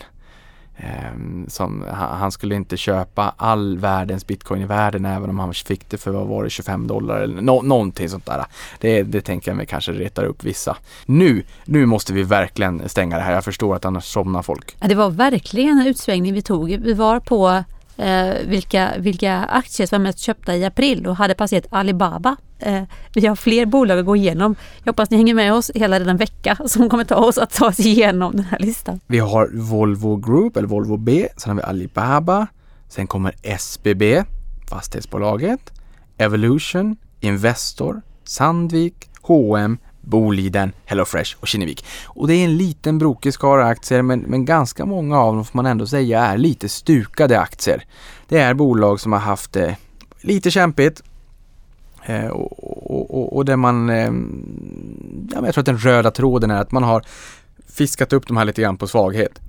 Ehm, som, han, han skulle inte köpa all världens bitcoin i världen även om han fick det för vad var det 25 dollar eller no, någonting sånt där. Det, det tänker jag mig kanske retar upp vissa. Nu, nu måste vi verkligen stänga det här. Jag förstår att annars somnar folk. Ja, det var verkligen en utsvängning vi tog. Vi var på eh, vilka, vilka aktier som var mest köpta i april och hade passerat Alibaba. Eh, vi har fler bolag att gå igenom. Jag hoppas ni hänger med oss hela den vecka som kommer ta oss att ta oss igenom den här listan. Vi har Volvo Group eller Volvo B, sen har vi Alibaba, sen kommer SBB, fastighetsbolaget, Evolution, Investor, Sandvik, H&M, Boliden, HelloFresh och Kinnevik. Och det är en liten brokig skara aktier men, men ganska många av dem får man ändå säga är lite stukade aktier. Det är bolag som har haft det lite kämpigt Eh, och, och, och, där man, eh, ja, jag tror att den röda tråden är att man har fiskat upp de här lite grann på svaghet.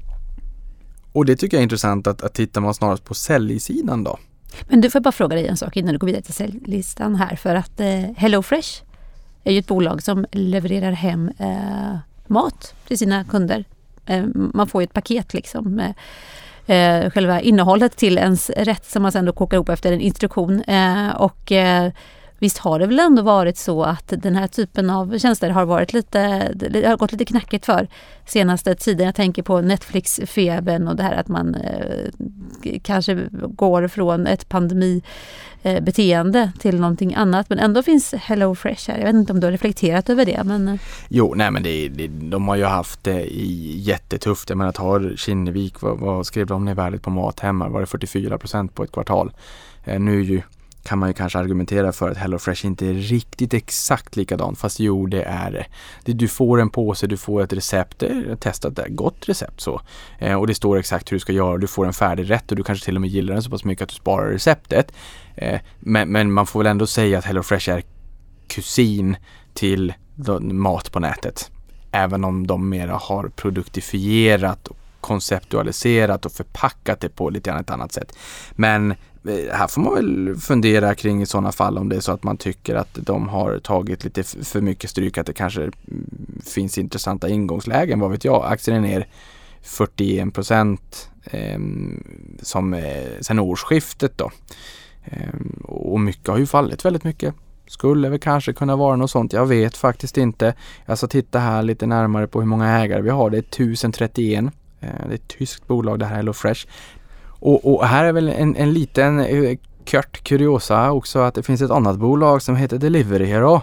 Och det tycker jag är intressant att, att tittar man snarast på säljsidan då. Men du får bara fråga dig en sak innan du går vidare till säljlistan här för att eh, HelloFresh är ju ett bolag som levererar hem eh, mat till sina kunder. Eh, man får ju ett paket liksom med eh, själva innehållet till ens rätt som man sen då kokar ihop efter en instruktion. Eh, och eh, visst har det väl ändå varit så att den här typen av tjänster har varit lite, har gått lite knackigt för senaste tiden. Jag tänker på Netflix-febern och det här att man eh, kanske går från ett pandemibeteende till någonting annat. Men ändå finns Hello Fresh här. Jag vet inte om du har reflekterat över det. Men eh. Jo, nej men det, det, de har ju haft det jättetufft. Jag menar tar Kinnevik, vad, vad skrev de ner värdet på Mathem? Var det 44 procent på ett kvartal? Eh, nu är ju, kan man ju kanske argumentera för att HelloFresh inte är riktigt exakt likadant. Fast jo, det är det. det. Du får en påse, du får ett recept. Det är testat, det är gott recept så. Eh, och det står exakt hur du ska göra. Du får en färdig rätt och du kanske till och med gillar den så pass mycket att du sparar receptet. Eh, men, men man får väl ändå säga att HelloFresh är kusin till mat på nätet. Även om de mera har produktifierat, och konceptualiserat och förpackat det på lite grann ett annat sätt. Men här får man väl fundera kring i sådana fall om det är så att man tycker att de har tagit lite för mycket stryk, att det kanske mm, finns intressanta ingångslägen, vad vet jag. Aktien är ner 41 procent eh, som eh, sen årsskiftet då. Eh, och mycket har ju fallit väldigt mycket. Skulle väl kanske kunna vara något sånt. Jag vet faktiskt inte. Jag ska titta här lite närmare på hur många ägare vi har. Det är 1031. Eh, Det är ett tyskt bolag det här, HelloFresh. Och, och här är väl en, en liten eh, kört kuriosa också att det finns ett annat bolag som heter Delivery Hero.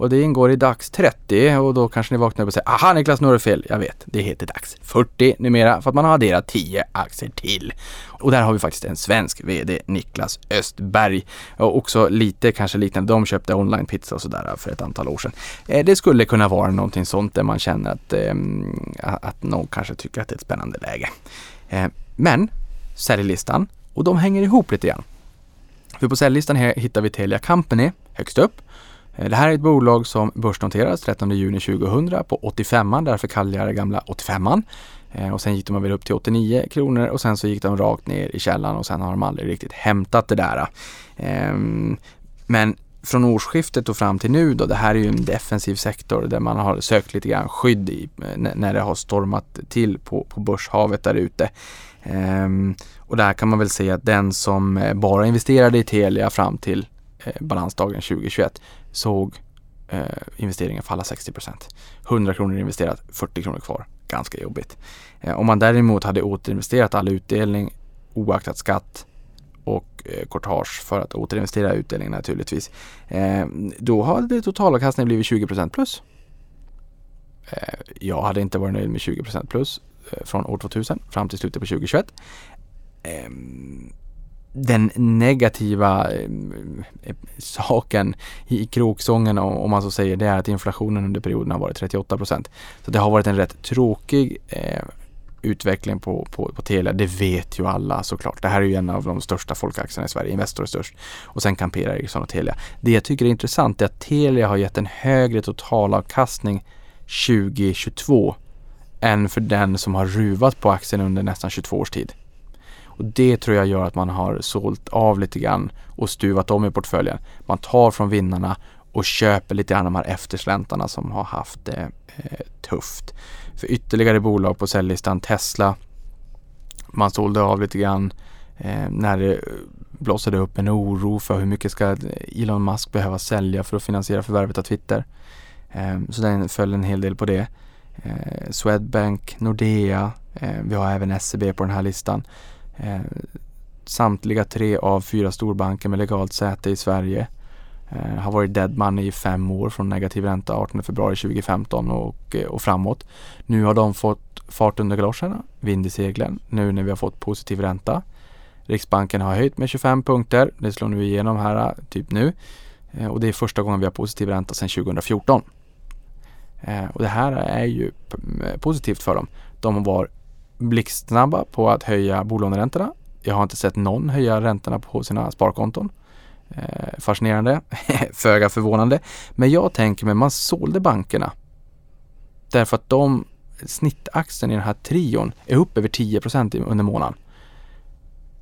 Och det ingår i DAX 30 och då kanske ni vaknar upp och säger Aha Niklas, nu har du fel. Jag vet, det heter DAX 40 numera för att man har adderat 10 aktier till. Och där har vi faktiskt en svensk VD, Niklas Östberg. Och också lite kanske liknande, de köpte online pizza och sådär för ett antal år sedan. Eh, det skulle kunna vara någonting sånt där man känner att, eh, att någon kanske tycker att det är ett spännande läge. Men säljlistan, och de hänger ihop lite grann. För på säljlistan här hittar vi Telia Company högst upp. Eh, det här är ett bolag som börsnoterades 13 juni 2000 på 85an, därför kallar jag det gamla 85an. Eh, och sen gick de väl upp till 89 kronor och sen så gick de rakt ner i källan och sen har de aldrig riktigt hämtat det där. Ehm, men från årsskiftet och fram till nu då, det här är ju en defensiv sektor där man har sökt lite grann skydd i eh, när det har stormat till på, på börshavet där ute. Ehm, och där kan man väl säga att den som eh, bara investerade i Telia fram till eh, balansdagen 2021 såg eh, investeringen falla 60 procent. 100 kronor investerat, 40 kronor kvar. Ganska jobbigt. Om man däremot hade återinvesterat all utdelning oaktat skatt och kortage courtage för att återinvestera utdelningen naturligtvis. Då hade totalavkastningen blivit 20 procent plus. Eh, jag hade inte varit nöjd med 20% plus eh, från år 2000 fram till slutet på 2021. Ehm, den negativa eh, saken i kroksången om man så säger det är att inflationen under perioden har varit 38 procent. Så det har varit en rätt tråkig utveckling på, på, på Telia, det vet ju alla såklart. Det här är ju en av de största folkaktierna i Sverige, Investor är störst. Och sen Campera, Ericsson och Telia. Det jag tycker är intressant är att Telia har gett en högre totalavkastning 2022 än för den som har ruvat på aktien under nästan 22 års tid. Och det tror jag gör att man har sålt av lite grann och stuvat om i portföljen. Man tar från vinnarna och köper lite grann de här eftersläntarna som har haft det eh, tufft. För ytterligare bolag på säljlistan, Tesla, man sålde av lite grann eh, när det eh, blossade upp en oro för hur mycket ska Elon Musk behöva sälja för att finansiera förvärvet av Twitter. Ehm, så den föll en hel del på det. Ehm, Swedbank, Nordea, ehm, vi har även SEB på den här listan. Samtliga tre av fyra storbanker med legalt säte i Sverige eh, har varit dead money i fem år från negativ ränta 18 februari 2015 och, eh, och framåt. Nu har de fått fart under galoscherna, vind i seglen, nu när vi har fått positiv ränta. Riksbanken har höjt med 25 punkter, det slår nu igenom här typ nu. Och det är första gången vi har positiv ränta sedan 2014. Eh, och det här är ju eh, positivt för dem. De var blixtsnabba på att höja bolåneräntorna. Jag har inte sett någon höja räntorna på sina sparkonton. Eh, fascinerande, föga förvånande. Men jag tänker mig, man sålde bankerna. Därför att de, snittaktien i den här trion är upp över 10% under månaden.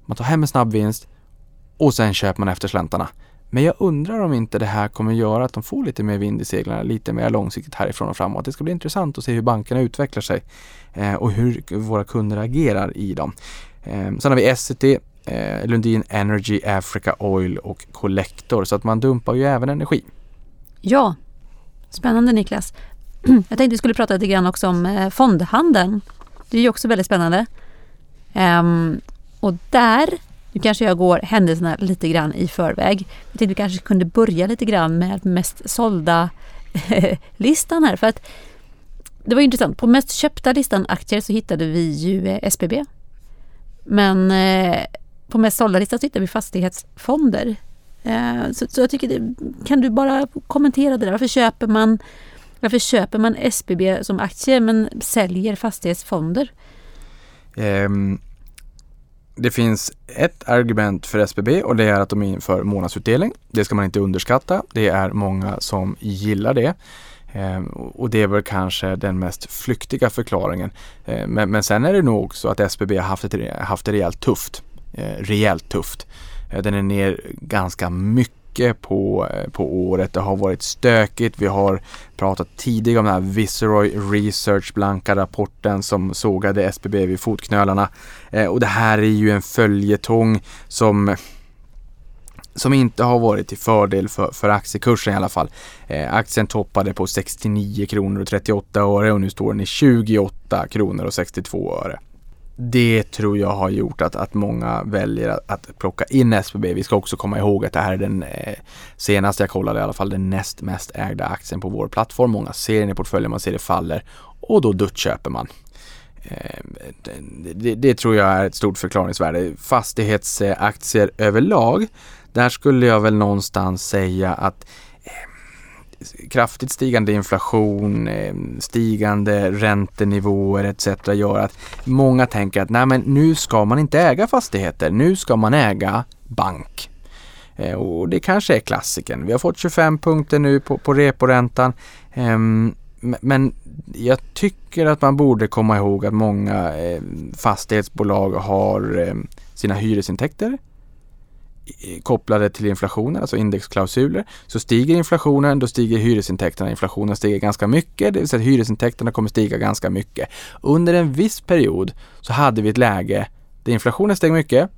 Man tar hem en snabb vinst och sen köper man efter släntarna. Men jag undrar om inte det här kommer göra att de får lite mer vind i seglen, lite mer långsiktigt härifrån och framåt. Det ska bli intressant att se hur bankerna utvecklar sig eh, och hur våra kunder agerar i dem. Ehm, sen har vi Essity, eh, Lundin Energy, Africa Oil och Collector så att man dumpar ju även energi. Ja, spännande Niklas. Jag tänkte vi skulle prata lite grann också om eh, fondhandeln. Det är ju också väldigt spännande. Ehm, och där nu kanske jag går händelserna lite grann i förväg. Jag tänkte vi kanske kunde börja lite grann med mest sålda eh, listan här. För att det var intressant. På mest köpta listan aktier så hittade vi ju eh, SBB. Men eh, på mest sålda listan så hittade vi fastighetsfonder. Så, så, jag tycker, det, kan du bara kommentera det där? Varför köper man, varför köper man SBB som aktie men säljer fastighetsfonder? Um, det finns ett argument för SBB och det är att de inför månadsutdelning. Det ska man inte underskatta. Det är många som gillar det. Ehm, och det är väl kanske den mest flyktiga förklaringen. Ehm, men, men sen är det nog också att SBB har haft, ett, haft det rejält tufft. Ehm, rejält tufft. Den är ner ganska mycket mycket på, eh, på året. Det har varit stökigt. Vi har pratat tidigare om den här Viceroy Research blanka rapporten som sågade SBB vid fotknölarna. Eh, och det här är ju en följetong som som inte har varit till fördel för, för aktiekursen i alla fall. Eh, aktien toppade på 69 kronor och 38 öre och nu står den i 28 kronor och 62 öre det tror jag har gjort att, att många väljer att, att plocka in SBB. Vi ska också komma ihåg att det här är den eh, senaste jag kollade i alla fall den näst mest ägda aktien på vår plattform. Många ser den i portföljen, man ser det faller och då duttköper man. Eh, det, det, det, tror jag är ett stort förklaringsvärde. Fastighetsaktier eh, överlag, där skulle jag väl någonstans säga att kraftigt stigande inflation, eh, stigande räntenivåer etc. gör att många tänker att nej men nu ska man inte äga fastigheter, nu ska man äga bank. Eh, och det kanske är klassiken. Vi har fått 25 punkter nu på, på reporäntan. Ehm, men jag tycker att man borde komma ihåg att många eh, fastighetsbolag har sina hyresintäkter kopplade till inflationen, alltså indexklausuler. Så stiger inflationen, då stiger hyresintäkterna. Inflationen stiger ganska mycket, det vill säga att hyresintäkterna kommer stiga ganska mycket. Under en viss period så hade vi ett läge där inflationen steg mycket,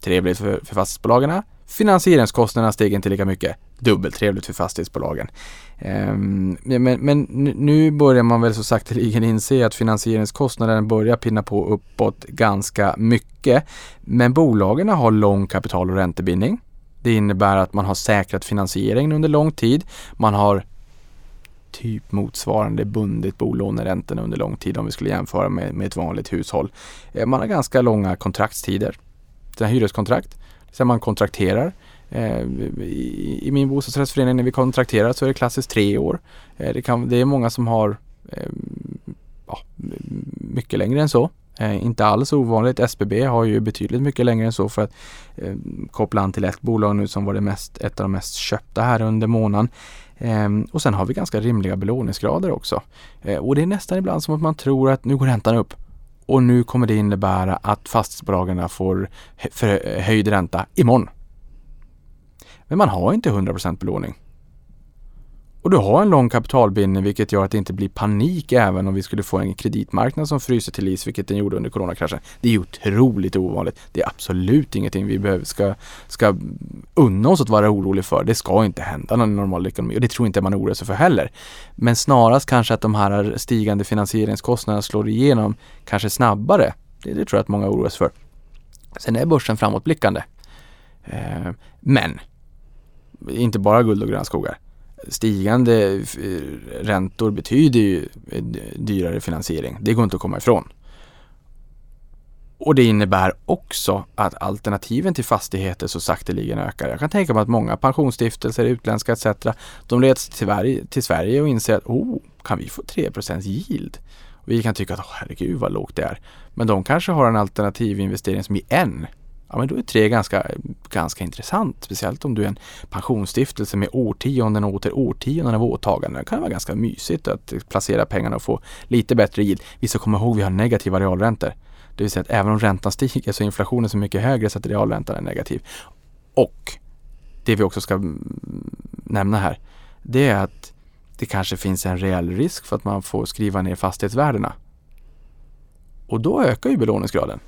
trevligt för, för fastighetsbolagen. Finansieringskostnaderna steg inte lika mycket, dubbelt trevligt för fastighetsbolagen. Um, men, men nu börjar man väl så sakteligen inse att finansieringskostnaden börjar pinna på uppåt ganska mycket. Men bolagen har lång kapital och räntebindning. Det innebär att man har säkrat finansieringen under lång tid. Man har typ motsvarande bundit bolåneräntorna under lång tid om vi skulle jämföra med, med ett vanligt hushåll. Eh, man har ganska långa kontraktstider. Sina hyreskontrakt, sen man kontrakterar. Eh, I, min bostadsrättsförening när vi kontrakterar så är det klassiskt tre år. Eh, det, kan, det är många som har eh, ja, mycket längre än så. Inte alls ovanligt. SBB har ju betydligt mycket längre än så för att koppla an till ett bolag nu som var det mest, ett av de mest köpta här under månaden. Ehm, och sen har vi ganska rimliga belåningsgrader också. Och det är nästan ibland som att man tror att nu går räntan upp och nu kommer det innebära att fastighetsbolagen får höjd ränta imorgon. Men man har inte 100% belåning. Och du har en lång kapitalbindning vilket gör att det inte blir panik även om vi skulle få en kreditmarknad som fryser till is, vilket den gjorde under coronakraschen. Det är otroligt ovanligt. Det är absolut ingenting vi behöver, ska, ska unna oss att vara oroliga för. Det ska inte hända någon normal ekonomi och det tror inte man oroar sig för heller. Men snarast kanske att de här stigande finansieringskostnaderna slår igenom kanske snabbare. Det, det tror jag att många oroar sig för. Sen är börsen framåtblickande. Eh, men inte bara guld och gröna skogar stigande eh, räntor betyder ju eh, dyrare finansiering. Det går inte att komma ifrån. Och det innebär också att alternativen till fastigheter så sakteligen ökar. Jag kan tänka mig att många pensionsstiftelser, utländska etc. De leds till, till Sverige och inser att oh, kan vi få 3 yield? Och vi kan tycka att oh, herregud vad lågt det är. Men de kanske har en alternativ investering som är en ja men då är tre ganska, ganska intressant. Speciellt om du är en pensionsstiftelse med årtionden och åter årtionden av åtaganden. Det kan vara ganska mysigt att placera pengarna och få lite bättre yield. Vi ska komma ihåg att vi har negativa realräntor. Det vill säga att även om räntan stiger så är inflationen så mycket högre så att realräntan är negativ. Och det vi också ska mm, nämna här, det är att det kanske finns en reell risk för att man får skriva ner fastighetsvärdena. Och då ökar ju belåningsgraden.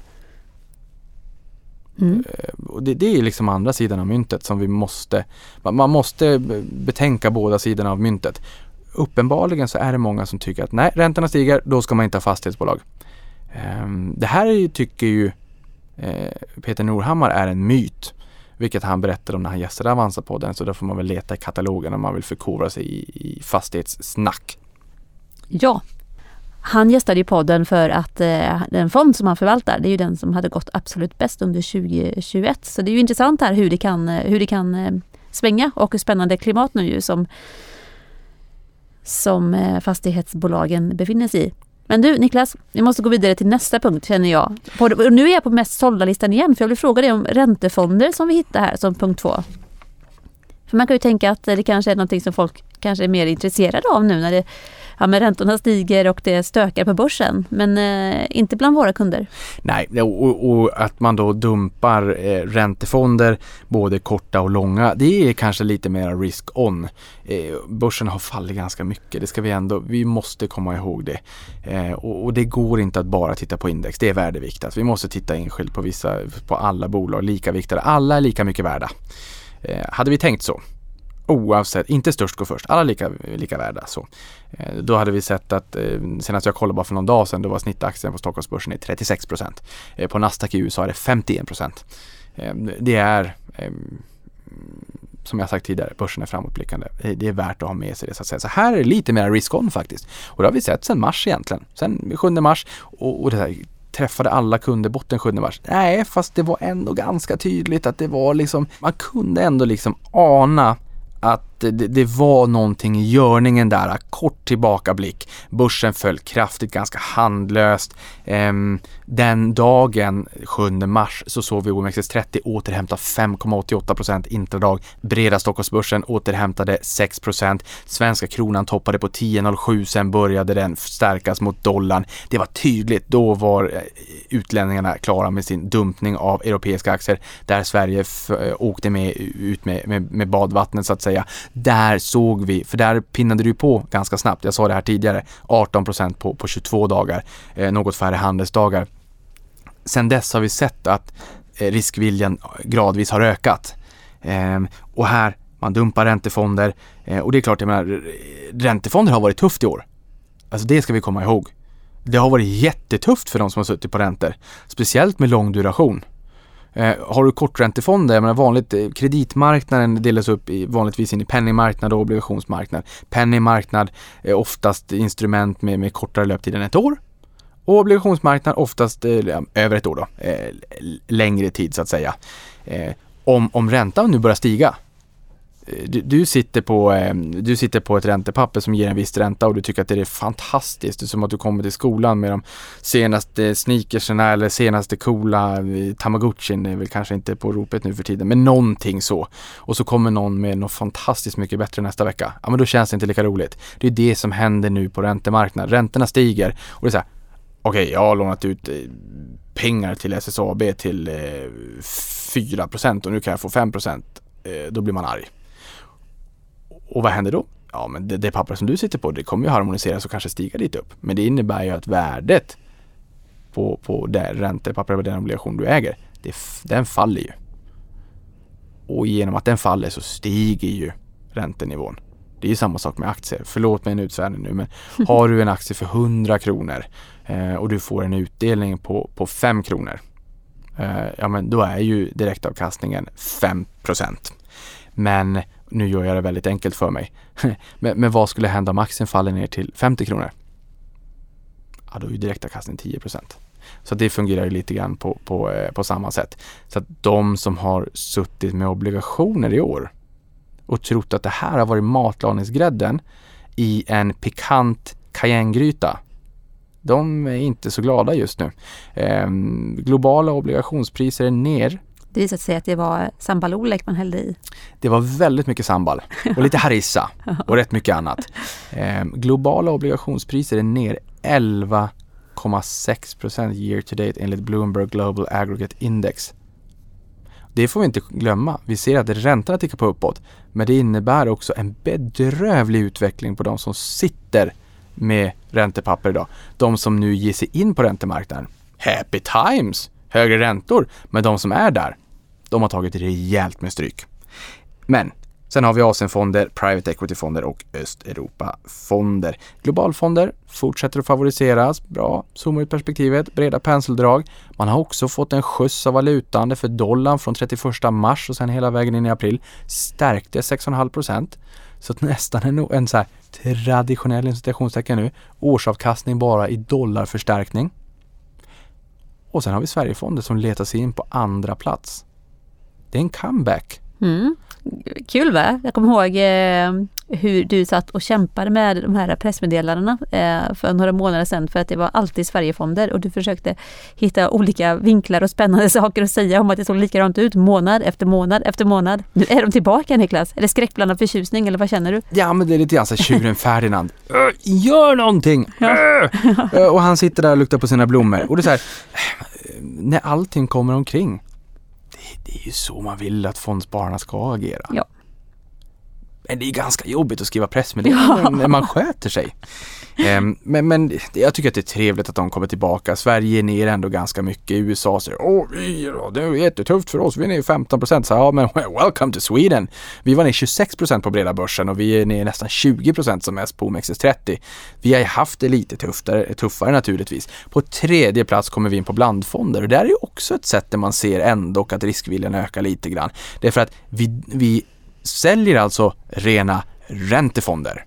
Mm. Eh, och det, det, är liksom andra sidan av myntet som vi måste, man måste betänka båda sidorna av myntet. Uppenbarligen så är det många som tycker att nej, räntorna stiger, då ska man inte ha fastighetsbolag. Ehm, det här tycker ju eh, Peter Norhammar är en myt. Vilket han berättade om när han gästade Avanza-podden. Så då får man väl leta i katalogen om man vill förkovra sig i, i fastighetssnack. Ja, han gästade ju podden för att eh, den fond som han förvaltar, det är ju den som hade gått absolut bäst under 2021. Så det är ju intressant här hur det kan, eh, hur det kan eh, svänga och hur spännande klimat nu ju som, som eh, fastighetsbolagen befinner sig i. Men du Niklas, vi måste gå vidare till nästa punkt känner jag. På, nu är jag på mest sålda listan igen för jag vill fråga dig om räntefonder som vi hittar här som punkt två. För man kan ju tänka att det kanske är någonting som folk kanske är mer intresserade av nu när det ja, men räntorna stiger och det stökar på börsen. Men eh, inte bland våra kunder. Nej, och, och att man då dumpar eh, räntefonder, både korta och långa, det är kanske lite mer risk-on. Eh, börsen har fallit ganska mycket, det ska vi ändå, vi måste komma ihåg det. Eh, och, och, det går inte att bara titta på index, det är värdeviktat. Alltså, vi måste titta enskilt på vissa, på alla bolag, lika viktade. Alla är lika mycket värda. Eh, hade vi tänkt så, oavsett, inte störst går först, alla lika, lika värda. Så. Eh, då hade vi sett att eh, senast jag kollade bara för någon dag sedan, då var snittaktien på Stockholmsbörsen i 36 procent. Eh, på Nasdaq i USA är det 51 procent. Det är som jag sagt tidigare, börsen är framåtblickande. Det är värt att ha med sig det så att säga. Så här är det lite mer risk-on faktiskt. Och det har vi sett sedan mars egentligen. Sedan 7 mars och, och det här träffade alla kunder botten 7 mars. Nej, fast det var ändå ganska tydligt att det var liksom, man kunde ändå liksom ana det, det, var någonting i görningen där, kort tillbakablick. Börsen föll kraftigt, ganska handlöst. Ehm, den dagen, 7 mars, så såg vi OMXS30 återhämta 5,88% intradag. Breda Stockholmsbörsen återhämtade 6% Svenska kronan toppade på 10,07, sen började den stärkas mot dollarn. Det var tydligt, då var eh, utlänningarna klara med sin dumpning av europeiska aktier där Sverige eh, åkte med ut med, med, med badvattnet så att säga. Där såg vi, för där pinnade det ju på ganska snabbt, jag sa det här tidigare, 18 på, på 22 dagar, eh, något färre handelsdagar. Sen dess har vi sett att eh, riskviljan gradvis har ökat. Eh, och här, man dumpar räntefonder eh, och det är klart, jag menar, räntefonder har varit tufft i år. Alltså det ska vi komma ihåg. Det har varit jättetufft för de som har suttit på räntor, speciellt med lång duration. Eh, har du korträntefonder, jag menar vanligt, eh, kreditmarknaden delas upp i, vanligtvis in i penningmarknad och obligationsmarknad. Penningmarknad är oftast instrument med, med kortare löptid än ett år. Och obligationsmarknad oftast eh, över ett år då, eh, längre tid så att säga. Eh, om, om räntan nu börjar stiga, du, du, sitter på, ehm, du sitter på ett räntepapper som ger en viss ränta och du tycker att det är fantastiskt. Det är som att du kommer till skolan med de senaste sneakerserna eller senaste coola eh, Tamagotchin. Det är väl kanske inte på ropet nu för tiden, men någonting så. Och så kommer någon med något fantastiskt mycket bättre nästa vecka. Ja, men då känns det inte lika roligt. Det är det som händer nu på räntemarknaden. Räntorna stiger och det är så här, okej, okay, jag har lånat ut eh, pengar till SSAB till eh, 4% och nu kan jag få 5% Då blir man arg. Och vad händer då? Ja, men det, det papper som du sitter på, det kommer ju harmoniseras och kanske stiga dit upp. Men det innebär ju att värdet på, på det räntepapper eller den obligation du äger, det, den faller ju. Och genom att den faller så stiger ju räntenivån. Det är ju samma sak med aktier. Förlåt mig en utsvävning nu men har du en aktie för 100 kronor eh, och du får en utdelning på, på 5 kronor. Eh, ja men då är ju direktavkastningen 5% Men nu gör jag det väldigt enkelt för mig. men, men, vad skulle hända om aktien faller ner till 50 kronor? Ja, då är ju direktavkastningen 10 procent. Så det fungerar ju lite grann på, på, eh, på samma sätt. Så att de som har suttit med obligationer i år och trott att det här har varit matlagningsgrädden i en pikant cayennegryta. De är inte så glada just nu. Eh, globala obligationspriser är ner det visade sig att det var sambalolek man hällde i. Det var väldigt mycket sambal och lite harissa och rätt mycket annat. Eh, globala obligationspriser är ner 11,6% year to date enligt Bloomberg Global Aggregate Index. Det får vi inte glömma. Vi ser att räntorna tickar på uppåt, men det innebär också en bedrövlig utveckling på de som sitter med räntepapper idag. De som nu ger sig in på räntemarknaden. Happy times! Högre räntor, men de som är där, de har tagit rejält med stryk. Men sen har vi Asienfonder, Private Equity-fonder och Östeuropa-fonder. Globalfonder fortsätter att favoriseras. Bra, zooma ut perspektivet, breda penseldrag. Man har också fått en skjuts av valutan för dollarn från 31 mars och sen hela vägen in i april stärkte 6,5 procent. Så att nästan en, en så här traditionell institutionstecken nu. Årsavkastning bara i dollarförstärkning. Och sen har vi Sverigefonden som letar sig in på andra plats det är en comeback. Mm. Kul va? Jag kommer ihåg eh, hur du satt och kämpade med de här pressmeddelandena eh, för några månader sedan för att det var alltid Sverigefonder och du försökte hitta olika vinklar och spännande saker att säga om att det såg likadant ut månad efter månad efter månad. Nu är de tillbaka Niklas. Är det skräckblandad förtjusning eller vad känner du? Ja men det är lite grann så tjuren Ferdinand. Gör någonting! Ja. och han sitter där och luktar på sina blommor och det är så här, när allting kommer omkring det är ju så man vill att fondspararna ska agera. Ja. Men det är ganska jobbigt att skriva pressmeddelanden ja. när man sköter sig. Um, men, men jag tycker att det är trevligt att de kommer tillbaka. Sverige är ner ändå ganska mycket. USA säger åh, vi, det är jättetufft för oss. Vi är ner 15 procent. Så ja, men welcome to Sweden. Vi var ner 26 procent på breda börsen och vi är ner nästan 20 procent som mest på OMXS30. Vi har haft det lite tuffare, tuffare naturligtvis. På tredje plats kommer vi in på blandfonder och det är också ett sätt där man ser ändå att riskviljan ökar lite grann. Det är för att vi, vi säljer alltså rena räntefonder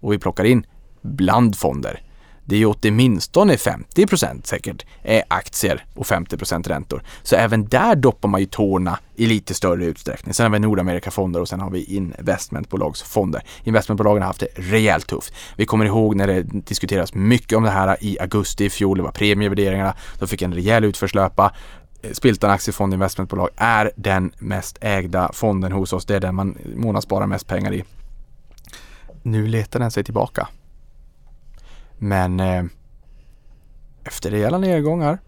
och vi plockar in blandfonder det är ju åtminstone 50% säkert är aktier och 50% räntor. Så även där doppar man ju tårna i lite större utsträckning. Sen har vi Nordamerikafonder och sen har vi investmentbolagsfonder. Investmentbolagen har haft det rejält tufft. Vi kommer ihåg när det diskuteras mycket om det här i augusti i fjol. Det var premievärderingarna. De fick en rejäl utförslöpa. Spiltan Aktiefond Investmentbolag är den mest ägda fonden hos oss. Det är den man månadssparar mest pengar i. Nu letar den sig tillbaka. Men eh, efter rejäla nedgångar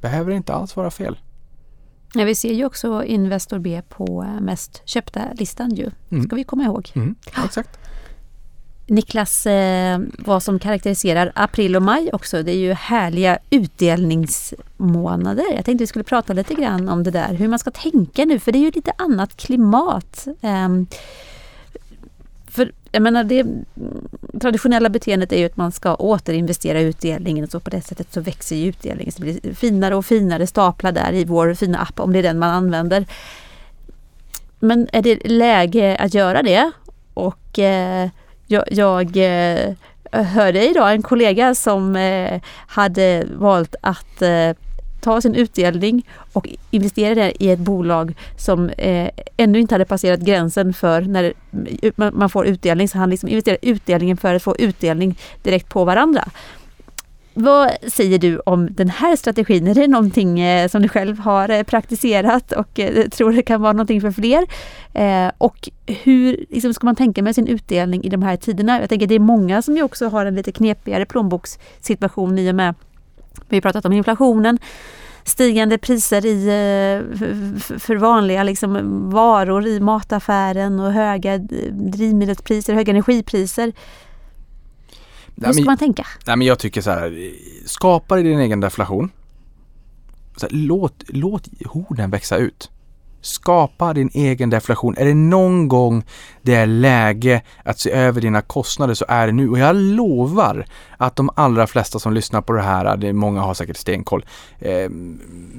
behöver det inte alls vara fel. Ja, vi ser ju också Investor B på eh, mest köpta-listan ju. Mm. ska vi komma ihåg. Mm, exakt. Niklas, eh, vad som karaktäriserar april och maj också, det är ju härliga utdelningsmånader. Jag tänkte vi skulle prata lite grann om det där, hur man ska tänka nu, för det är ju lite annat klimat. Eh, för jag menar det traditionella beteendet är ju att man ska återinvestera utdelningen och så på det sättet så växer ju utdelningen. Så det blir finare och finare staplar där i vår fina app om det är den man använder. Men är det läge att göra det? Och eh, jag, jag eh, hörde idag en kollega som eh, hade valt att eh, ta sin utdelning och investera det i ett bolag som eh, ännu inte hade passerat gränsen för när man får utdelning. Så han liksom investerade utdelningen för att få utdelning direkt på varandra. Vad säger du om den här strategin? Är det någonting eh, som du själv har eh, praktiserat och eh, tror det kan vara någonting för fler? Och hur liksom, ska man tänka med sin utdelning i de här tiderna? Jag tänker det är många som ju också har en lite knepigare plånbokssituation i och med vi har pratat om inflationen, stigande priser i, för vanliga liksom, varor i mataffären och höga drivmedelspriser, höga energipriser. Hur ska man tänka? Nej, men jag tycker så här, skapa din egen deflation. Här, låt, låt horden växa ut. Skapa din egen deflation. Är det någon gång det är läge att se över dina kostnader så är det nu. Och jag lovar att de allra flesta som lyssnar på det här, det är många har säkert stenkoll, eh,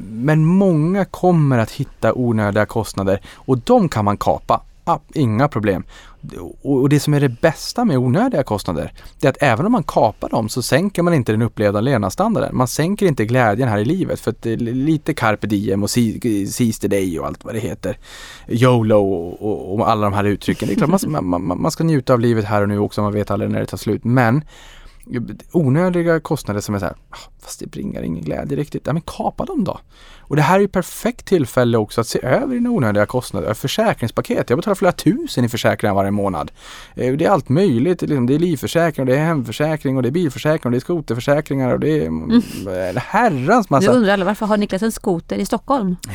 men många kommer att hitta onödiga kostnader och de kan man kapa. Ah, inga problem. Och det som är det bästa med onödiga kostnader, det är att även om man kapar dem så sänker man inte den upplevda levnadsstandarden. Man sänker inte glädjen här i livet för att det är lite carpe diem och seize the day och allt vad det heter. YOLO och, och, och alla de här uttrycken. Det är klart man, man, man ska njuta av livet här och nu också, man vet aldrig när det tar slut. Men onödiga kostnader som är så här, ah, fast det bringar ingen glädje riktigt. Ja men kapa dem då. Och det här är ju perfekt tillfälle också att se över dina onödiga kostnader. Försäkringspaket, jag betalar flera tusen i försäkringar varje månad. Eh, det är allt möjligt, liksom, det är livförsäkring, det är hemförsäkring och det är bilförsäkring och det är skoterförsäkringar och det är mm. herrans massa. Nu undrar alla varför har Niklas en skoter i Stockholm?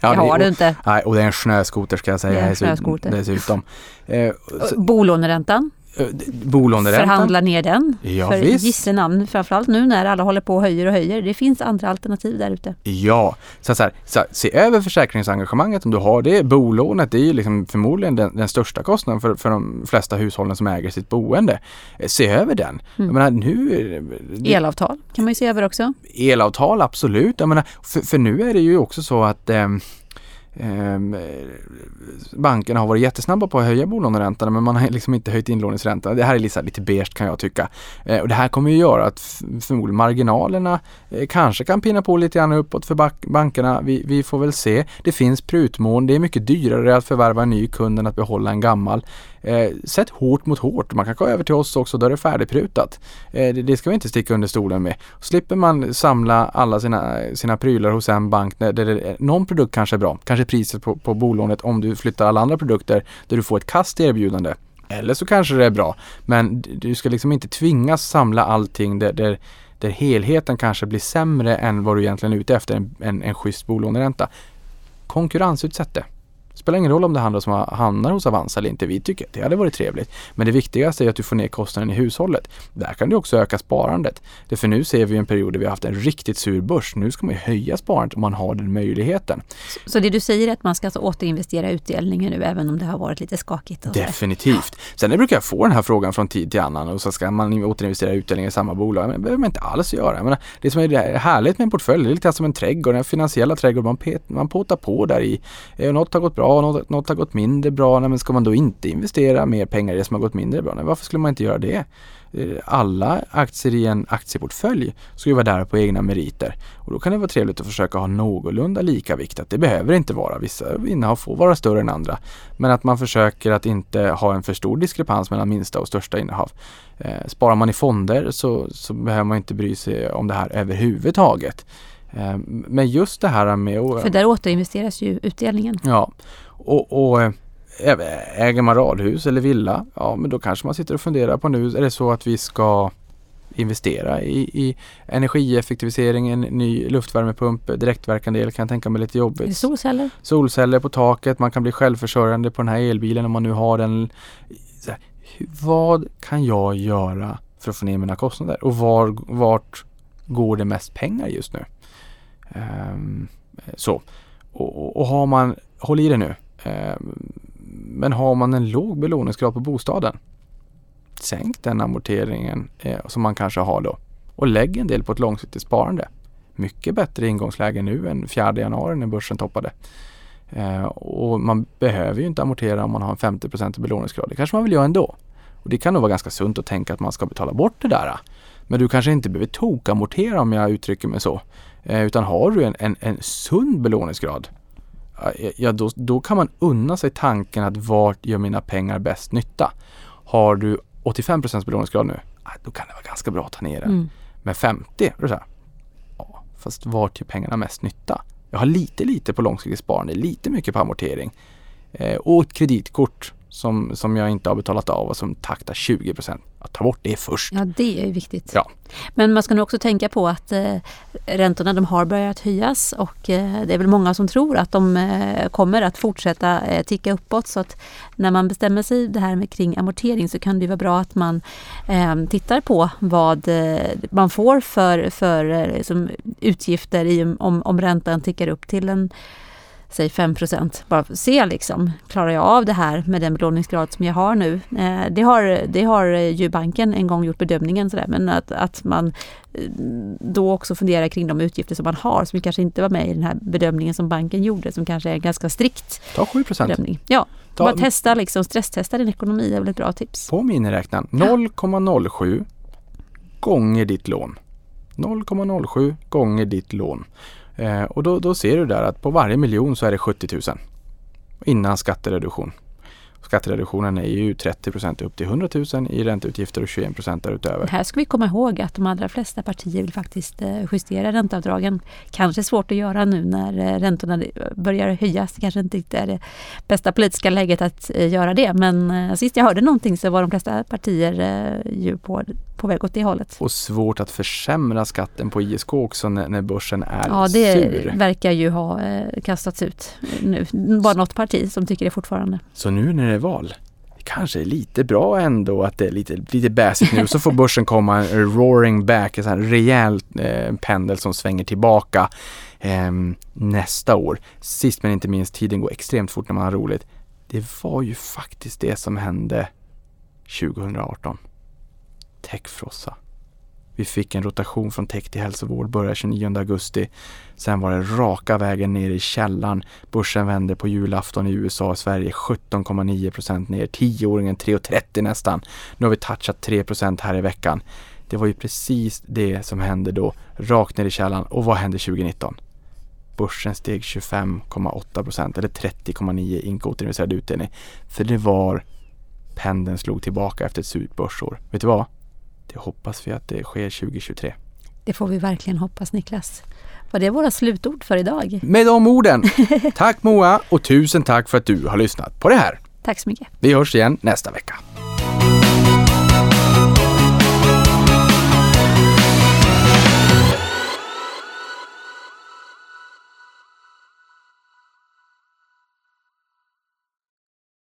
Ja, det har du inte. Nej, och det är en snöskoter ska jag säga. Det är en snöskoter. Dessutom. Eh, Bolåneräntan? Eh, bolåneräntan. Förhandla ner den. Ja, för gisse namn, framförallt nu när alla håller på och höjer och höjer. Det finns andra alternativ där ute. Ja, så, så, här, så se över försäkringsengagemanget om du har det. Bolånet det är ju liksom förmodligen den, den, största kostnaden för, för de flesta hushållen som äger sitt boende. Eh, se över den. Mm. Jag menar, nu, det, elavtal kan man ju se över också. Elavtal, absolut. Jag menar, för, för nu är det ju också så att eh, eh, bankerna har varit jättesnabba på att höja bolåneräntan men man har liksom inte höjt inlåningsräntan. Det här är lite, lite beige kan jag tycka. Eh, och det här kommer ju göra att förmodligen marginalerna eh, kanske kan pinna på lite grann uppåt för bankerna. Vi, vi, får väl se. Det finns prutmån. Det är mycket dyrare att förvärva en ny kund än att behålla en gammal. Eh, sätt hårt mot hårt. Man kan gå över till oss också, då är det färdigprutat. Eh, det, det, ska vi inte sticka under stolen med. Slipper man samla alla sina, sina prylar hos en bank där, det, eh, någon produkt kanske är bra, kanske priset på, på bolånet om du flyttar alla andra produkter där du får ett kast erbjudande. Eller så kanske det är bra, men du ska liksom inte tvingas samla allting där, där, där helheten kanske blir sämre än vad du egentligen är ute efter, en, en, en schysst bolåneränta. Konkurrensutsätt det spelar ingen roll om det handlar som hamnar hos Avanza eller inte. Vi tycker att det hade varit trevligt. Men det viktigaste är att du får ner kostnaden i hushållet. Där kan du också öka sparandet. Det för nu ser vi en period där vi har haft en riktigt sur börs. Nu ska man ju höja sparandet om man har den möjligheten. Så, så det du säger är att man ska alltså återinvestera utdelningen nu även om det har varit lite skakigt? Definitivt. Sen brukar jag få den här frågan från tid till annan och så ska man återinvestera utdelningen i samma bolag. Men det behöver man inte alls göra. Men det som är härligt med en portfölj, det är lite som en trädgård, den finansiella trädgården. Man, man påtar på där i. Något har gått bra bra, något, något har gått mindre bra. Nej, men ska man då inte investera mer pengar i det som har gått mindre bra? Nej, varför skulle man inte göra det? Eh, alla aktier i en aktieportfölj ska ju vara där på egna meriter. Och då kan det vara trevligt att försöka ha någorlunda lika viktat. Det behöver inte vara. Vissa innehav får vara större än andra. Men att man försöker att inte ha en för stor diskrepans mellan minsta och största innehav. Eh, sparar man i fonder så, så behöver man inte bry sig om det här överhuvudtaget. Eh, men just det här med. För där återinvesteras ju utdelningen. Ja, och, och äger man radhus eller villa, ja men då kanske man sitter och funderar på nu, är det så att vi ska investera i, i energieffektivisering, en ny luftvärmepump, direktverkande el kan jag tänka mig lite jobbigt. Solceller? Solceller på taket, man kan bli självförsörjande på den här elbilen om man nu har den. Här, vad kan jag göra för att få ner mina kostnader och var, vart går det mest pengar just nu? Ehm, så. Och, och, har man, håll i det nu, ehm, men har man en låg belåningsgrad på bostaden, sänk den amorteringen eh, som man kanske har då och lägg en del på ett långsiktigt sparande. Mycket bättre ingångsläge nu än 4 januari när börsen toppade. Eh, och man behöver ju inte amortera om man har en 50 belåningsgrad. Det kanske man vill göra ändå. Och det kan nog vara ganska sunt att tänka att man ska betala bort det där. Men du kanske inte behöver tokamortera om jag uttrycker mig så. Eh, utan har du en, en, en sund belåningsgrad ja, då, då kan man unna sig tanken att vart gör mina pengar bäst nytta? Har du 85% belåningsgrad nu, då kan det vara ganska bra att ta ner den. Mm. Men 50, då är det så här, ja, fast vart gör pengarna mest nytta? Jag har lite, lite på långsiktigt sparande, lite mycket på amortering eh, och ett kreditkort som, som jag inte har betalat av och som taktar 20 Att ta bort det först. Ja, det är viktigt. Ja. Men man ska nog också tänka på att eh, räntorna de har börjat höjas och eh, det är väl många som tror att de eh, kommer att fortsätta eh, ticka uppåt. Så att när man bestämmer sig det här med kring amortering så kan det vara bra att man eh, tittar på vad eh, man får för, för liksom, utgifter i, om, om räntan tickar upp till en säg 5 Bara se liksom, klarar jag av det här med den belåningsgrad som jag har nu? Eh, det, har, det har ju banken en gång gjort bedömningen sådär, men att, att man eh, då också funderar kring de utgifter som man har som kanske inte var med i den här bedömningen som banken gjorde som kanske är en ganska strikt Ta 7 bedömning. Ja, Ta, bara testa liksom, stresstesta din ekonomi är väl ett bra tips. På miniräknaren 0,07 gånger ditt lån. 0,07 gånger ditt lån. Eh, och då, då ser du där att på varje miljon så är det 70 000 innan skattereduktion. Skattereduktionen är ju 30% upp till 100 000 i ränteutgifter och 21% därutöver. Här ska vi komma ihåg att de allra flesta partier vill faktiskt eh, justera ränteavdragen. Kanske svårt att göra nu när eh, räntorna börjar höjas. Det kanske inte är det bästa politiska läget att eh, göra det. Men sist jag hörde någonting så var de flesta partier ju på, på väg åt det hållet. Och svårt att försämra skatten på ISK också när, när börsen är sur. Ja, det sur. verkar ju ha kastats ut nu. Bara något parti som tycker det fortfarande. Så nu när det är val. Det kanske är lite bra ändå att det är lite, lite bäsigt nu. Så får börsen komma en roaring back, en sån här rejäl eh, pendel som svänger tillbaka eh, nästa år. Sist men inte minst, tiden går extremt fort när man har roligt. Det var ju faktiskt det som hände 2018. Techfrossa. Vi fick en rotation från tech till hälsovård, började 29 augusti. Sen var det raka vägen ner i källan. Börsen vände på julafton i USA och Sverige 17,9 procent ner. Tioåringen 3,30 nästan. Nu har vi touchat 3 procent här i veckan. Det var ju precis det som hände då, rakt ner i källan. Och vad hände 2019? Börsen steg 25,8 procent eller 30,9 inko-återinvesterad utdelning. För det var pendeln slog tillbaka efter ett surt börsår. Vet du vad? Det hoppas vi att det sker 2023. Det får vi verkligen hoppas Niklas. Var det våra slutord för idag? Med de orden. Tack Moa och tusen tack för att du har lyssnat på det här. Tack så mycket. Vi hörs igen nästa vecka.